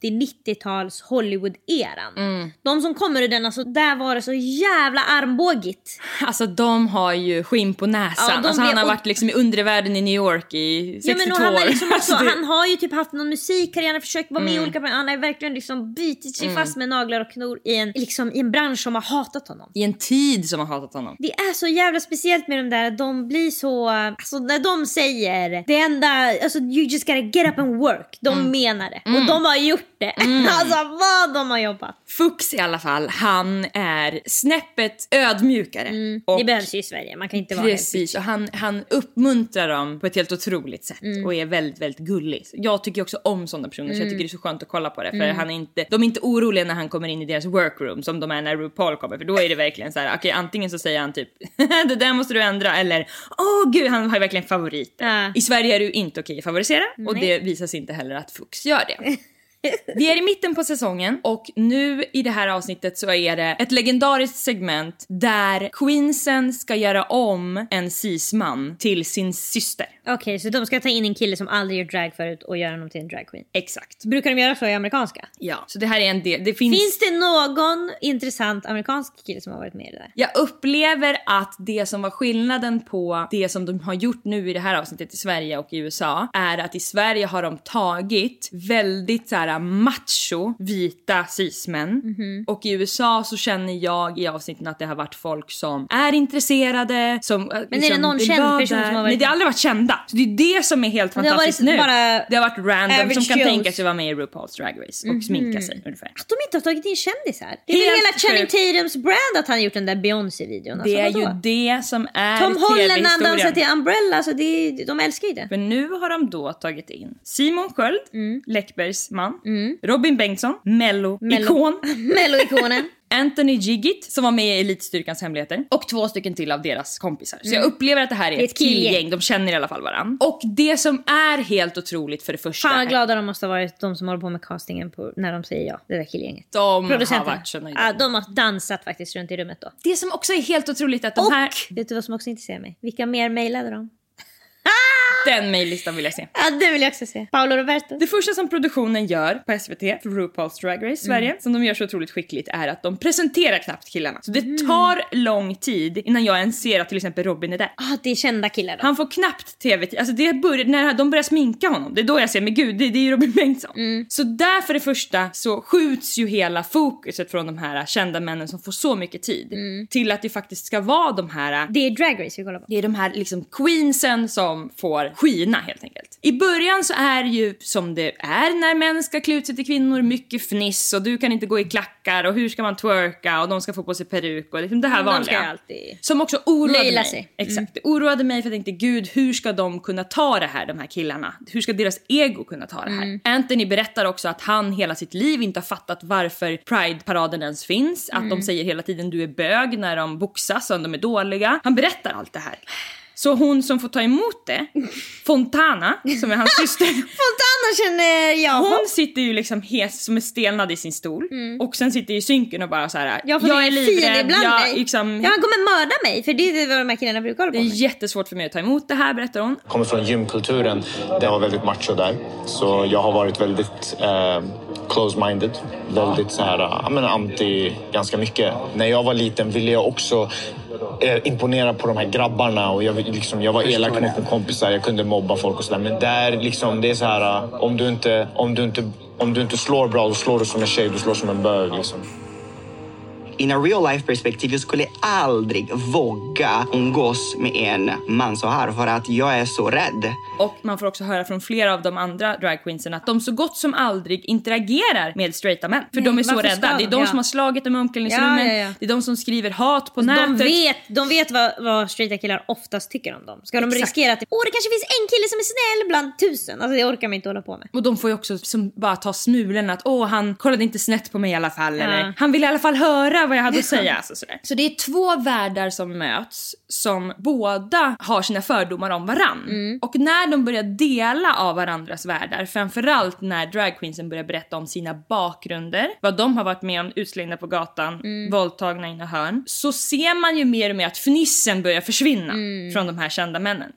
Speaker 5: 80-90-tals Hollywood-eran.
Speaker 4: Mm.
Speaker 5: De som kommer ur den, alltså där var det så jävla armbågigt.
Speaker 4: Alltså de har ju skinn på näsan.
Speaker 5: Ja,
Speaker 4: alltså, han har varit liksom i undervärlden i New York i 62
Speaker 5: Ja, men han, är liksom också,
Speaker 4: Alltså, det-
Speaker 5: han har ju typ haft någon musikkarriär, försökt vara med i olika Han har verkligen liksom bitit sig
Speaker 4: Mm.
Speaker 5: fast med naglar och knor i en, liksom, i en bransch som har hatat honom.
Speaker 4: I en tid som har hatat honom.
Speaker 5: Det är så jävla speciellt med de där, de blir så, alltså när de säger det enda, alltså you just gotta get up and work. De
Speaker 4: Mm.
Speaker 5: menar det. Och de har gjort det. *laughs* alltså vad de har jobbat.
Speaker 4: Fux i alla fall, han är snäppet ödmjukare. Och
Speaker 5: Det behövs ju i Sverige, man kan inte vara
Speaker 4: Precis, och han, han uppmuntrar dem på ett helt otroligt sätt och är väldigt, väldigt gullig. Jag tycker också om sådana personer så jag tycker det är så skönt att kolla på det för han är inte, de är inte oroliga när han kommer in i deras workroom som de är när RuPaul kommer för då är det verkligen så här: okej antingen så säger han typ *laughs* det där måste du ändra eller åh gud han har ju verkligen favoriter.
Speaker 5: Ja.
Speaker 4: I Sverige är det ju inte okej att favorisera och det visar sig inte heller att Fux gör det. *laughs* Vi är i mitten på säsongen och nu i det här avsnittet så är det ett legendariskt segment där Queensen ska göra om en cisman till sin syster.
Speaker 5: Okej, så de ska ta in en kille som aldrig gjort drag förut och göra honom till en dragqueen.
Speaker 4: Exakt.
Speaker 5: Brukar de göra så i amerikanska?
Speaker 4: Ja, så det här är en del. Det finns...
Speaker 5: Finns det någon intressant amerikansk kille som har varit med i det där?
Speaker 4: Jag upplever att det som var skillnaden på det som de har gjort nu i det här avsnittet i Sverige och i USA är att i Sverige har de tagit väldigt så här macho vita cismän och i USA så känner jag i avsnitten att det har varit folk som är intresserade, som Men
Speaker 5: är det någon känd person som har varit
Speaker 4: Nej, det har aldrig varit kända. Så det är det som är helt fantastiskt nu.
Speaker 5: bara
Speaker 4: det har varit random som kan
Speaker 5: Joes.
Speaker 4: tänka sig vara med i RuPaul's Drag Race och sminka sig ungefär.
Speaker 5: Att de inte har tagit in kändisar. Det är väl
Speaker 4: Helt
Speaker 5: hela Channing. Tatums brand att han gjort den där Beyoncé-videon. Alltså,
Speaker 4: Det är ju
Speaker 5: vadå?
Speaker 4: det som är
Speaker 5: Tom Holland när han dansar till Umbrella, alltså det, de älskar ju det.
Speaker 4: För nu har de då tagit in Simon Sköld,
Speaker 5: Mm.
Speaker 4: Läckbergs man, Robin Bengtsson, Mello-ikon, *laughs*
Speaker 5: Mello-ikonen.
Speaker 4: Anthony Giggit som var med i Elitstyrkans hemligheter och två stycken till av deras kompisar. Så jag upplever att det här är,
Speaker 5: Mm. Det är
Speaker 4: ett
Speaker 5: killgäng.
Speaker 4: killgäng, de känner i alla fall varann. Och det som är helt otroligt för det första,
Speaker 5: Fan vad glada de måste ha varit, de som håller på med castingen på, när de säger ja. Det där killgänget.
Speaker 4: de har varit så nöjda.
Speaker 5: Ja, de har dansat faktiskt runt i rummet då.
Speaker 4: Det som också är helt otroligt att de
Speaker 5: Och
Speaker 4: här,
Speaker 5: vet du vad som också intresserar mig? Vilka mer mejlade de?
Speaker 4: Den mejllistan vill jag se.
Speaker 5: Ja, det vill jag också se. Paolo Roberto.
Speaker 4: Det första som produktionen gör på SVT för RuPaul's Drag Race Sverige,
Speaker 5: Mm.
Speaker 4: som de gör så otroligt skickligt, är att de presenterar knappt killarna. Så det tar lång tid innan jag ens ser att till exempel Robin är där.
Speaker 5: Ah, det är kända killar då.
Speaker 4: Han får knappt tv-tid, alltså det börjar, när de börjar sminka honom, det är då jag ser, men gud det, det är ju Robin Bengtsson.
Speaker 5: Mm.
Speaker 4: Så där för det första så skjuts ju hela fokuset från de här kända männen som får så mycket tid
Speaker 5: Mm.
Speaker 4: till att det faktiskt ska vara de här
Speaker 5: Det är Drag Race vi kollar på.
Speaker 4: det är de här liksom queensen som får skina helt enkelt. I början så är det ju som det är när män ska klä ut sig till kvinnor, mycket fniss och du kan inte gå i klackar och hur ska man twerka och de ska få på sig peruk och liksom det här
Speaker 5: De ska
Speaker 4: vanliga.
Speaker 5: alltid...
Speaker 4: Som också oroade
Speaker 5: Naila
Speaker 4: mig.
Speaker 5: sig. Mm.
Speaker 4: Exakt. Det oroade mig för jag tänkte gud hur ska de kunna ta det här de här killarna? Hur ska deras ego kunna ta det här?
Speaker 5: Mm.
Speaker 4: Anthony berättar också att han hela sitt liv inte har fattat varför Pride-paraden ens finns. Att
Speaker 5: Mm.
Speaker 4: de säger hela tiden du är bög när de boxas och de är dåliga. Han berättar allt det här. Så hon som får ta emot det, Fontana, som är hans *laughs* syster,
Speaker 5: Fontana känner jag
Speaker 4: hon sitter ju liksom hes som är stelnad i sin stol och sen sitter ju i synken och bara så här.
Speaker 5: Mm. Jag
Speaker 4: jag är livrädd, jag,
Speaker 5: mig.
Speaker 4: liksom,
Speaker 5: Ja, han kommer mörda mig för det är vad de här killarna brukar hålla
Speaker 4: det
Speaker 5: på
Speaker 4: är
Speaker 5: med.
Speaker 4: jättesvårt för mig att ta emot det här berättar hon.
Speaker 6: kommer från gymkulturen. Det var väldigt macho där. Så jag har varit väldigt eh, close-minded. Väldigt så här, ja, men anti ganska mycket. När jag var liten ville jag också eh, imponera på de här grabbarna och jag, liksom, jag var elak mot mina kompisar. Jag kunde mobba folk och sådär. Men där liksom, det är så här, om du inte, om du inte, om du inte slår bra, då slår du som en tjej, du slår som en bög liksom.
Speaker 7: In a real life perspektiv, jag skulle aldrig våga umgås med en man så här för att jag är så rädd.
Speaker 4: Och man får också höra från flera av de andra dragqueensen att de så gott som aldrig interagerar med straighta män. För
Speaker 5: Nej,
Speaker 4: de är så rädda.
Speaker 5: ska
Speaker 4: Det är
Speaker 5: de?
Speaker 4: de
Speaker 5: Ja.
Speaker 4: som har slagit dem i omklädningsrummet.
Speaker 5: Ja, ja, ja.
Speaker 4: Det är de som skriver hat på
Speaker 5: De
Speaker 4: nätet.
Speaker 5: vet, de vet vad, vad straighta killar oftast tycker om dem. Ska de
Speaker 4: Exakt.
Speaker 5: riskera att åh det kanske finns en kille som är snäll bland tusen. Alltså det orkar man inte hålla på med.
Speaker 4: Och de får ju också som bara ta smulorna att åh han kollade inte snett på mig i alla fall
Speaker 5: Ja.
Speaker 4: eller han ville i alla fall höra vad jag hade att säga. *laughs* Alltså, sådär. Så det är två världar som möts som båda har sina fördomar om varann.
Speaker 5: Mm.
Speaker 4: Och när de börjar dela av varandras världar, framförallt när dragqueensen börjar berätta om sina bakgrunder, vad de har varit med om, utslängda på gatan,
Speaker 5: Mm.
Speaker 4: våldtagna i hörn, så ser man ju mer och mer att fnissen börjar försvinna
Speaker 5: Mm.
Speaker 4: från de här kända männen.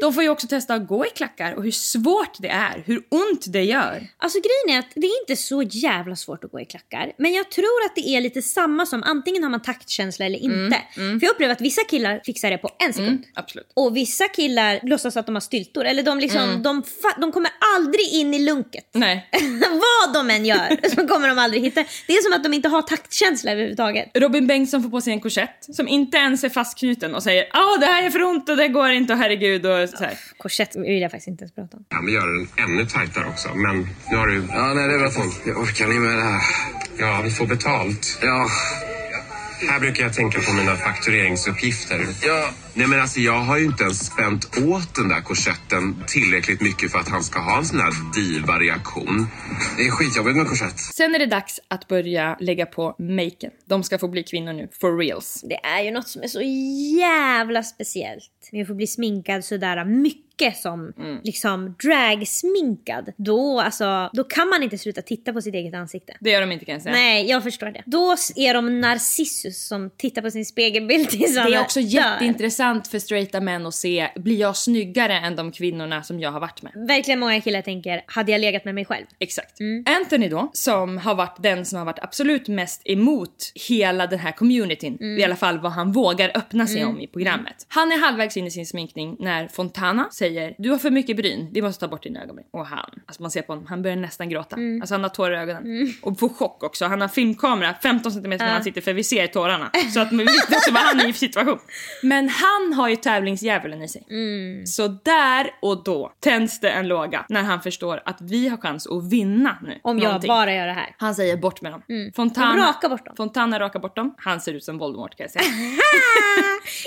Speaker 4: De får ju också testa att gå i klackar och hur svårt det är, hur ont det gör.
Speaker 5: Alltså grejen är att det är inte så jävla svårt att gå i klackar. Men jag tror att det är lite samma som antingen har man taktkänsla eller inte. För jag upplever att vissa killar fixar det på en sekund.
Speaker 4: Mm, absolut.
Speaker 5: Och vissa killar låtsas att de har styltor. Eller de, liksom, de, fa- de kommer aldrig in i lunket.
Speaker 4: Nej.
Speaker 5: Vad *laughs* vad de än gör *laughs* så kommer de aldrig hitta. Det är som att de inte har taktkänsla överhuvudtaget.
Speaker 4: Robin Bengtsson får på sig en korsett som inte ens är fastknuten och säger ah det här är för ont och det går inte och herregud och så här.
Speaker 5: Korsett vill jag faktiskt inte ens prata om.
Speaker 8: Han vill göra den ännu tajtare också, men nu har du...
Speaker 9: Ja, nej, det är bra. Jag orkar ni med det här?
Speaker 8: Ja, vi får betalt.
Speaker 9: Ja.
Speaker 8: Här brukar jag tänka på mina faktureringsuppgifter.
Speaker 9: Ja.
Speaker 8: Nej men alltså jag har ju inte ens spänt åt den där korsetten tillräckligt mycket för att han ska ha en sån här diva-reaktion.
Speaker 9: Det är skitjobbigt med korsett.
Speaker 4: Sen är det dags att börja lägga på maken. De ska få bli kvinnor nu, for reals.
Speaker 5: Det är ju något som är så jävla speciellt med att få bli sminkad sådär mycket som
Speaker 4: Mm.
Speaker 5: liksom dragsminkad. Då, alltså, då kan man inte sluta titta på sitt eget ansikte.
Speaker 4: Det gör de inte kan jag säga.
Speaker 5: Nej, jag förstår det. Då är de Narcissus som tittar på sin spegelbild tills
Speaker 4: Det är också
Speaker 5: dör.
Speaker 4: jätteintressant för straighta män att se, blir jag snyggare än de kvinnorna som jag har varit med?
Speaker 5: Verkligen många killar tänker, hade jag legat med mig själv?
Speaker 4: Exakt.
Speaker 5: Mm.
Speaker 4: Anthony då, som har varit den som har varit absolut mest emot hela den här communityn,
Speaker 5: Mm.
Speaker 4: i alla fall vad han vågar öppna sig
Speaker 5: Mm.
Speaker 4: om i programmet. Han är halvvägs in i sin sminkning när Fontana säger du har för mycket bryn, vi måste ta bort dina ögonbryn. Och han, alltså man ser på honom, han börjar nästan gråta.
Speaker 5: Mm.
Speaker 4: Alltså han har tårar i ögonen. Och får chock också, han har filmkamera 15 cm när
Speaker 5: Ja.
Speaker 4: han sitter för vi ser tårarna. Så att man vet också vad han är i för situation. *laughs* Men han har ju tävlingsdjävulen i sig.
Speaker 5: Mm.
Speaker 4: Så där och då tänds det en låga när han förstår att vi har chans att vinna nu.
Speaker 5: Om jag
Speaker 4: någonting.
Speaker 5: bara gör det här.
Speaker 4: Han säger bort med dem.
Speaker 5: Mm.
Speaker 4: Fontana,
Speaker 5: Raka bort dem.
Speaker 4: Fontana rakar bort dem. Han ser ut som Voldemort kan jag säga.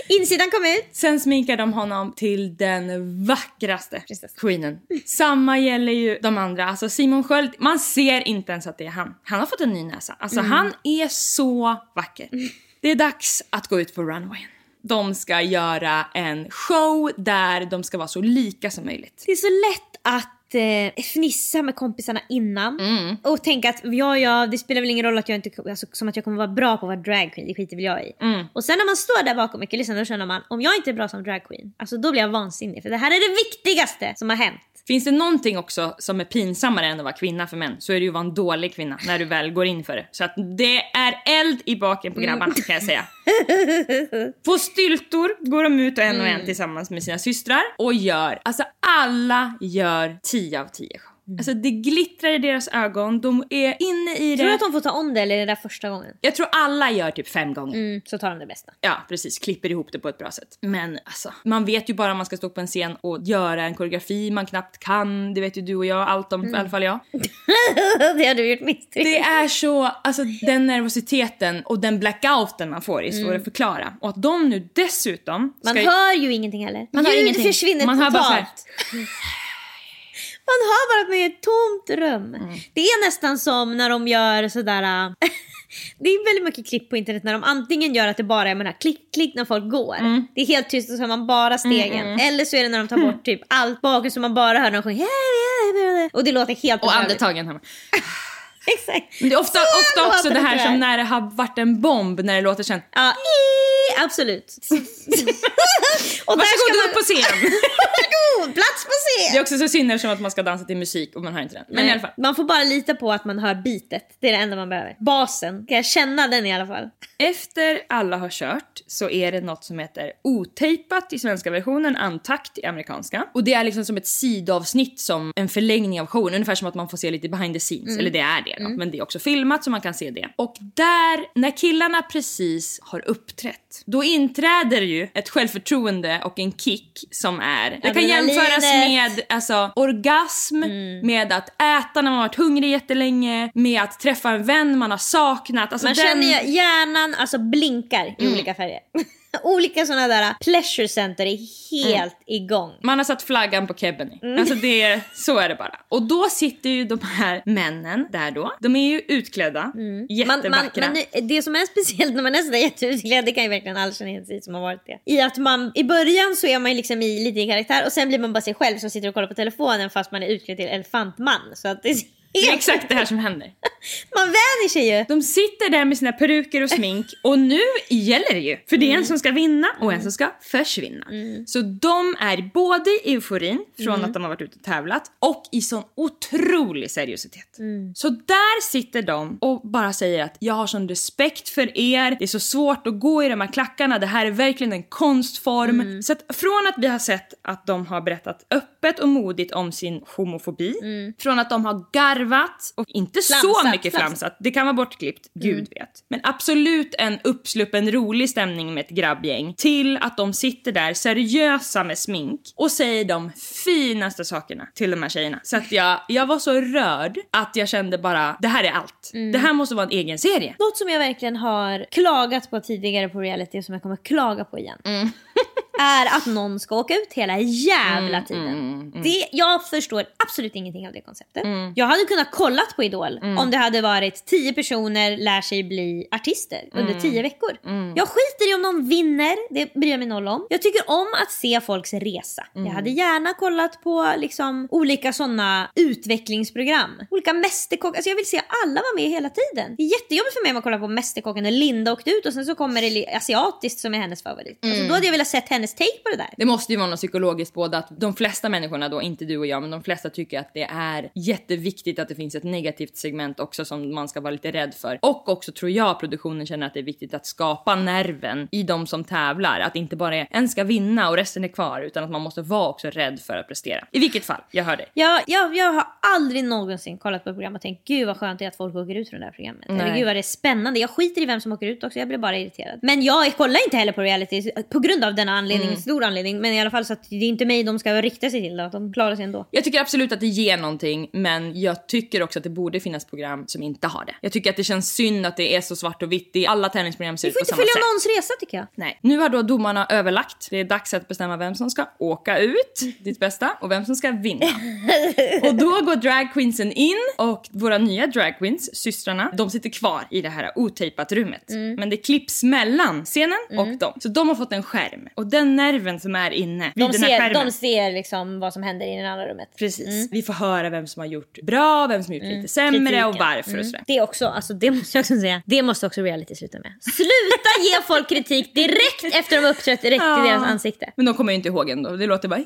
Speaker 4: *laughs*
Speaker 5: Insidan kom ut.
Speaker 4: Sen sminkar de honom till den vackraste queenen. Samma gäller ju de andra. Alltså Simon Sköld, man ser inte ens att det är han. Han har fått en ny näsa. Alltså
Speaker 5: Mm.
Speaker 4: han är så vacker. Det är dags att gå ut på runwayen. De ska göra en show där de ska vara så lika som möjligt.
Speaker 5: Det är så lätt att eh, fnissa med kompisarna innan
Speaker 4: Mm.
Speaker 5: och tänka att ja, ja, det spelar väl ingen roll att jag inte, alltså, som att jag kommer vara bra på att vara dragqueen, det skiter väl jag i.
Speaker 4: Mm.
Speaker 5: Och sen när man står där bakom Mikael då känner man om jag inte är bra som dragqueen, alltså då blir jag vansinnig för det här är det viktigaste som har hänt.
Speaker 4: Finns det någonting också som är pinsammare än att vara kvinna för män så är det ju att vara en dålig kvinna när du väl går in för det. Så att det är eld i baken på grabbarna kan jag säga. På styltor går de ut och en och en tillsammans med sina systrar och gör, alltså alla gör 10 av 10 show. Alltså det glittrar i deras ögon, de är inne i det.
Speaker 5: Tror du att de får ta om det eller är det där första gången?
Speaker 4: Jag tror alla gör typ fem gånger.
Speaker 5: Mm, så tar de det bästa.
Speaker 4: Ja, precis. Klipper ihop det på ett bra sätt. Men alltså, man vet ju bara om man ska stå på en scen och göra en koreografi man knappt kan. Det vet ju du och jag allt om, i alla fall jag. *laughs*
Speaker 5: det har du gjort misstag.
Speaker 4: Det är så, alltså den nervositeten och den blackouten man får är svår
Speaker 5: Mm.
Speaker 4: att förklara. Och att de nu dessutom
Speaker 5: Man
Speaker 4: ska...
Speaker 5: hör ju ingenting heller.
Speaker 4: Man hör
Speaker 5: Ljud
Speaker 4: ingenting.
Speaker 5: försvinner
Speaker 4: Man hör bara så här. *laughs*
Speaker 5: Man hör bara att man är ett tomt rum.
Speaker 4: Mm.
Speaker 5: Det är nästan som när de gör sådär... äh, *laughs* det är väldigt mycket klipp på internet när de antingen gör att det bara är med klick, klick när folk går. Det är helt tyst och så hör man bara stegen.
Speaker 4: Mm, mm.
Speaker 5: Eller så är det när de tar bort *laughs* typ allt bakgrund så man bara hör när de sjunger. Och det låter helt
Speaker 4: Och andetagen hör man. *laughs* *laughs*
Speaker 5: Exakt.
Speaker 4: Men det är ofta,
Speaker 5: Så
Speaker 4: ofta också det här
Speaker 5: det
Speaker 4: som
Speaker 5: där.
Speaker 4: när det har varit en bomb när det låter sen.
Speaker 5: Ja, i, absolut. *laughs* och
Speaker 4: Varsågod
Speaker 5: ska man-
Speaker 4: upp på scen!
Speaker 5: Varsågod, plats på scen!
Speaker 4: Det är också så synd eftersom att man ska dansa till musik och man hör inte den. Men
Speaker 5: Nej,
Speaker 4: i alla fall.
Speaker 5: Man får bara lita på att man hör bitet. Det är det enda man behöver. Basen. Kan jag känna den i alla fall?
Speaker 4: Efter alla har kört så är det något som heter otejpat i svenska versionen, untakt i amerikanska. Och det är liksom som ett sidavsnitt som en förlängning av showen, ungefär som att man får se lite behind the scenes.
Speaker 5: Mm.
Speaker 4: Eller det är det då, men det är också filmat så man kan se det. Och där, när killarna precis har uppträtt, då inträder ju ett självförtroende och en kick som är, det kan jämföras med alltså, orgasm,
Speaker 5: Mm.
Speaker 4: med att äta när man varit hungrig jättelänge, med att träffa en vän man har saknat. Alltså
Speaker 5: man
Speaker 4: den...
Speaker 5: känner ju hjärnan alltså blinkar i
Speaker 4: Mm.
Speaker 5: olika färger. *laughs* *laughs* olika sådana där pleasure center är helt igång.
Speaker 4: Man har satt flaggan på kebben i.
Speaker 5: Mm.
Speaker 4: Alltså det är, så är det bara. Och då sitter ju de här männen där då. De är ju utklädda,
Speaker 5: Mm. Man,
Speaker 4: jättevackra.
Speaker 5: man, men det som är speciellt när man är sådär jätteutklädd, det kan ju verkligen alla känna igen sig som har varit det. I att man, i början så är man ju liksom i, lite i karaktär och sen blir man bara sig själv som sitter och kollar på telefonen fast man är utklädd till elefantman. Så att det
Speaker 4: Det är exakt det här som händer. *laughs*
Speaker 5: Man vänjer sig ju.
Speaker 4: De sitter där med sina peruker och smink och nu gäller det ju. För det är
Speaker 5: Mm.
Speaker 4: en som ska vinna och en som ska försvinna. Så de är både i euforin från
Speaker 5: Mm.
Speaker 4: att de har varit ute och tävlat och i sån otrolig seriositet.
Speaker 5: Mm.
Speaker 4: Så där sitter de och bara säger att jag har sån respekt för er, det är så svårt att gå i de här klackarna, det här är verkligen en konstform.
Speaker 5: Mm.
Speaker 4: Så att från att vi har sett att de har berättat öppet och modigt om sin homofobi, från att de har garvat och inte så
Speaker 5: Flamsat,
Speaker 4: mycket
Speaker 5: flamsat.
Speaker 4: flamsat, det kan vara bortklippt, gud vet. Men absolut en uppsluppen rolig stämning med ett grabbgäng till att de sitter där seriösa med smink och säger de finaste sakerna till de här tjejerna. Så att jag, jag var så rörd att jag kände bara, det här är allt. Det här måste vara en egen serie.
Speaker 5: Något som jag verkligen har klagat på tidigare på reality som jag kommer klaga på igen. Är att någon ska åka ut hela jävla tiden. Det, jag förstår absolut ingenting av det konceptet. Jag hade kunnat kollat på Idol om det hade varit 10 personer lär sig bli artister under 10 veckor. Jag skiter i om någon vinner, det bryr jag mig noll om. Jag tycker om att se folks resa. Jag hade gärna kollat på liksom olika sådana utvecklingsprogram. Olika mästerkockar, alltså jag vill se alla vara med hela tiden. Det är jättejobbigt för mig om man kollar på Mästerkocken när Linda åkte ut och sen så kommer det asiatiskt som är hennes favorit. Alltså då hade jag velat sett hennes take på det där.
Speaker 4: Det måste ju vara något psykologiskt både att de flesta människorna då, inte du och jag, men de flesta tycker att det är jätteviktigt att det finns ett negativt segment också som man ska vara lite rädd för. Och också tror jag produktionen känner att det är viktigt att skapa nerven i de som tävlar. Att inte bara är, en ska vinna och resten är kvar utan att man måste vara också rädd för att prestera. I vilket fall, jag hör dig.
Speaker 5: Jag, jag, jag har aldrig någonsin kollat på program och tänkt gud vad skönt det är att folk åker ut från det här programmet.
Speaker 4: Nej.
Speaker 5: Eller gud vad det är spännande. Jag skiter i vem som åker ut också, jag blir bara irriterad. Men jag kollar inte heller på reality på grund av denna anledning,
Speaker 4: Mm.
Speaker 5: stor anledning. Men i alla fall så att det är inte mig de ska rikta sig till, då, att de klarar sig ändå.
Speaker 4: Jag tycker absolut att det ger någonting, men jag tycker också att det borde finnas program som inte har det. Jag tycker att det känns synd att det är så svart och vitt. i Alla tävlingsprogram ser
Speaker 5: Vi
Speaker 4: ut
Speaker 5: får
Speaker 4: på
Speaker 5: inte
Speaker 4: samma
Speaker 5: följa
Speaker 4: sätt.
Speaker 5: någons resa tycker jag.
Speaker 4: Nej. Nu har då domarna överlagt. Det är dags att bestämma vem som ska åka ut, ditt bästa, och vem som ska vinna. *laughs* och då går dragqueensen in och våra nya dragqueens, systrarna, de sitter kvar i det här otejpat rummet.
Speaker 5: Mm.
Speaker 4: Men det klipps mellan scenen och dem. Så de har fått en skärm. Och den nerven som är inne vid
Speaker 5: De
Speaker 4: den här
Speaker 5: ser,
Speaker 4: skärmen.
Speaker 5: de ser liksom vad som händer i det andra rummet.
Speaker 4: Precis. Vi får höra vem som har gjort bra, vem som har gjort lite sämre
Speaker 5: Mm. Kritiken.
Speaker 4: och varför
Speaker 5: Mm.
Speaker 4: och sådär.
Speaker 5: Det är också, alltså det måste jag också säga, det måste också reality sluta med. Sluta ge folk kritik direkt efter de har uppträtt direkt i
Speaker 4: Ja.
Speaker 5: deras ansikte.
Speaker 4: Men de kommer ju inte ihåg ändå. Det låter bara...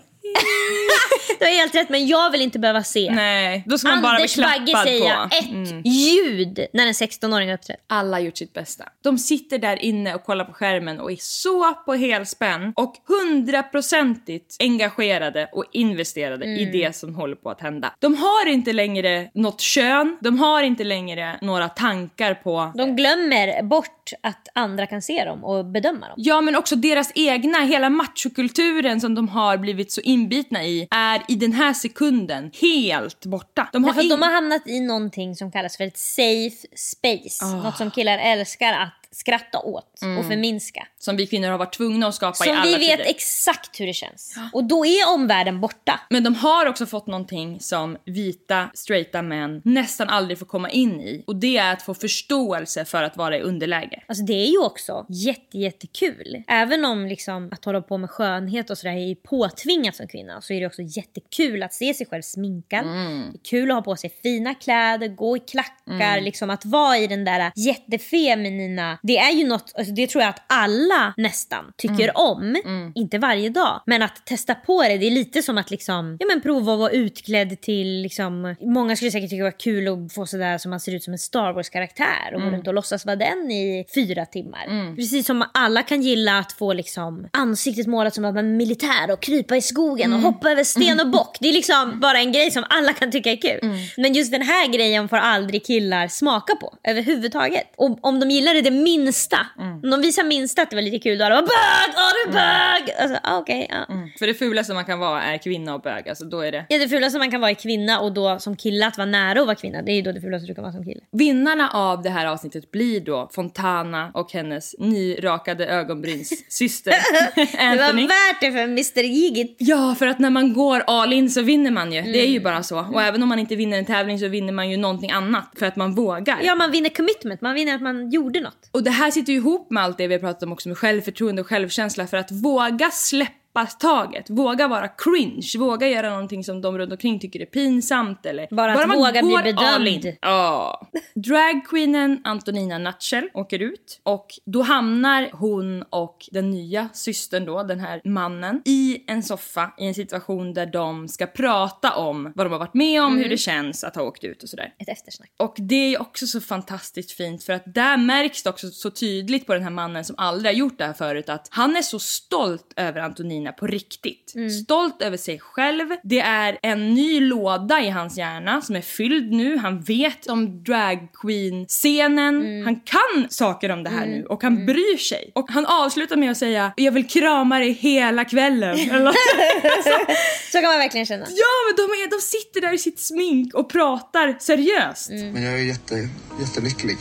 Speaker 5: Du har helt rätt men jag vill inte behöva se
Speaker 4: Nej, då ska man bara bli
Speaker 5: Anders
Speaker 4: klappad
Speaker 5: säga
Speaker 4: på.
Speaker 5: ett
Speaker 4: Mm.
Speaker 5: ljud när en 16-åring har uppträtt.
Speaker 4: Alla har gjort sitt bästa. De sitter där inne och kollar på skärmen och är så på helspänn och hundraprocentigt engagerade och investerade i
Speaker 5: Mm.
Speaker 4: det som håller på att hända. De har inte längre något kön, de har inte längre några tankar på
Speaker 5: De glömmer bort att andra kan se dem och bedöma dem.
Speaker 4: Ja men också deras egna, hela machokulturen som de har blivit så inbitna i är i den här sekunden helt borta. De har, in-
Speaker 5: de har hamnat i någonting som kallas för ett safe space.
Speaker 4: Ah.
Speaker 5: Något som killar älskar att skratta åt och förminska.
Speaker 4: som vi kvinnor har varit tvungna att skapa i
Speaker 5: Som
Speaker 4: alla
Speaker 5: vi vet
Speaker 4: tider.
Speaker 5: exakt hur det känns. Och då är omvärlden borta.
Speaker 4: Men de har också fått någonting som vita, straighta män nästan aldrig får komma in i. Och det är att få förståelse för att vara i underläge.
Speaker 5: Alltså det är ju också jätte, jättekul. Även om liksom att hålla på med skönhet och sådär är påtvingat som kvinna så är det också jättekul att se sig själv sminkad. Det är kul att ha på sig fina kläder, gå i klackar, liksom att vara i den där jättefeminina. Det är ju något, alltså det tror jag att alla nästan tycker om. Inte varje dag. Men att testa på det, det är lite som att liksom, ja men prova att vara utklädd till liksom, många skulle säkert tycka det var kul att få sådär som man ser ut som en Star Wars-karaktär och gå runt och låtsas vara den i fyra timmar. Precis som alla kan gilla att få liksom ansiktet målat som att man är militär och krypa i skogen och hoppa över sten och bock. Det är liksom bara en grej som alla kan tycka är kul. Men just den här grejen får aldrig killar smaka på överhuvudtaget. Och om de gillar det det minsta, om de visar minsta att det var lite kul då det bara bög, åh du är bög! Alltså, ah, okej, ja.
Speaker 4: För det fulaste man kan vara är kvinna och bög. Alltså då är det...
Speaker 5: Ja, det fulaste man kan vara är kvinna och då som kille att vara nära att vara kvinna. Det är ju då det fulaste du kan vara som kille.
Speaker 4: Vinnarna av det här avsnittet blir då Fontana och hennes nyrakade ögonbrynssyster *laughs*
Speaker 5: Det *laughs*
Speaker 4: Anthony.
Speaker 5: var värt det för Mr Gigit.
Speaker 4: Ja, för att när man går all in så vinner man ju. Det är
Speaker 5: Mm.
Speaker 4: ju bara så. Och även om man inte vinner en tävling så vinner man ju någonting annat för att man vågar.
Speaker 5: Ja, man vinner commitment. Man vinner att man gjorde något.
Speaker 4: Och det här sitter ju ihop med allt det vi har pratat om också med självförtroende och självkänsla för att våga släppa släppa taget. Våga vara cringe. Våga göra någonting som de runt omkring tycker är pinsamt. Eller
Speaker 5: Bara att
Speaker 4: man
Speaker 5: våga bli bedömd.
Speaker 4: Ja. *laughs* Dragqueenen Antonina Nutshell åker ut och då hamnar hon och den nya systern då, den här mannen, i en soffa i en situation där de ska prata om vad de har varit med om,
Speaker 5: Mm.
Speaker 4: hur det känns att ha åkt ut och sådär.
Speaker 5: Ett eftersnack.
Speaker 4: Och det är också så fantastiskt fint för att där märks det också så tydligt på den här mannen som aldrig har gjort det här förut att han är så stolt över Antonina på riktigt. Stolt över sig själv. Det är en ny låda i hans hjärna som är fylld nu. Han vet om drag queen scenen. Han kan saker om det här nu och han bryr sig. Och han avslutar med att säga jag vill krama dig hela kvällen. *laughs* Eller
Speaker 5: Så kan man verkligen känna.
Speaker 4: Ja men de, är, de sitter där i sitt smink och pratar seriöst.
Speaker 9: Men jag är jätte, jättelycklig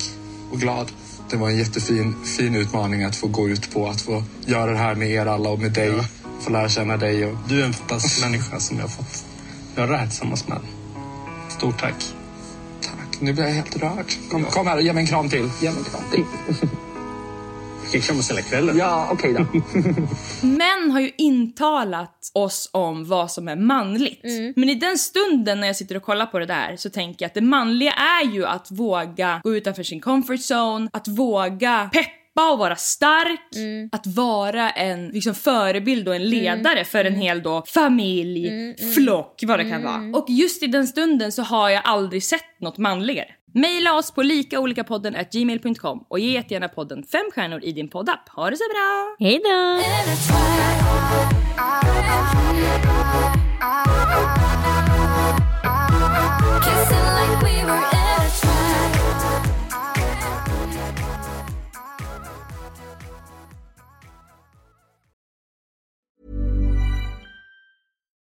Speaker 9: och glad. Det var en jättefin fin utmaning att få gå ut på, att få göra det här med er alla och med dig. Få lära känna dig. Och du är en fantastisk *laughs* människa som jag har fått göra det här tillsammans med. Stort tack. Tack. Nu blir jag helt rörd. Kom, kom här och ge mig en kram till. Ge mig en kram till. *laughs*
Speaker 10: Vi kan krama oss hela kvällen.
Speaker 9: Ja, okej då. *laughs*
Speaker 4: Män har ju intalat oss om vad som är manligt. Men i den stunden när jag sitter och kollar på det där så tänker jag att det manliga är ju att våga gå utanför sin comfort zone, att våga peppa och vara stark, att vara en liksom, förebild och en ledare för en hel då, familj, flock, vad det kan vara. Och just i den stunden så har jag aldrig sett något manligare. Maila oss på likaolikapodden at gmail.com och ge jättegärna podden fem stjärnor i din poddapp. Ha det så bra!
Speaker 5: Hej då!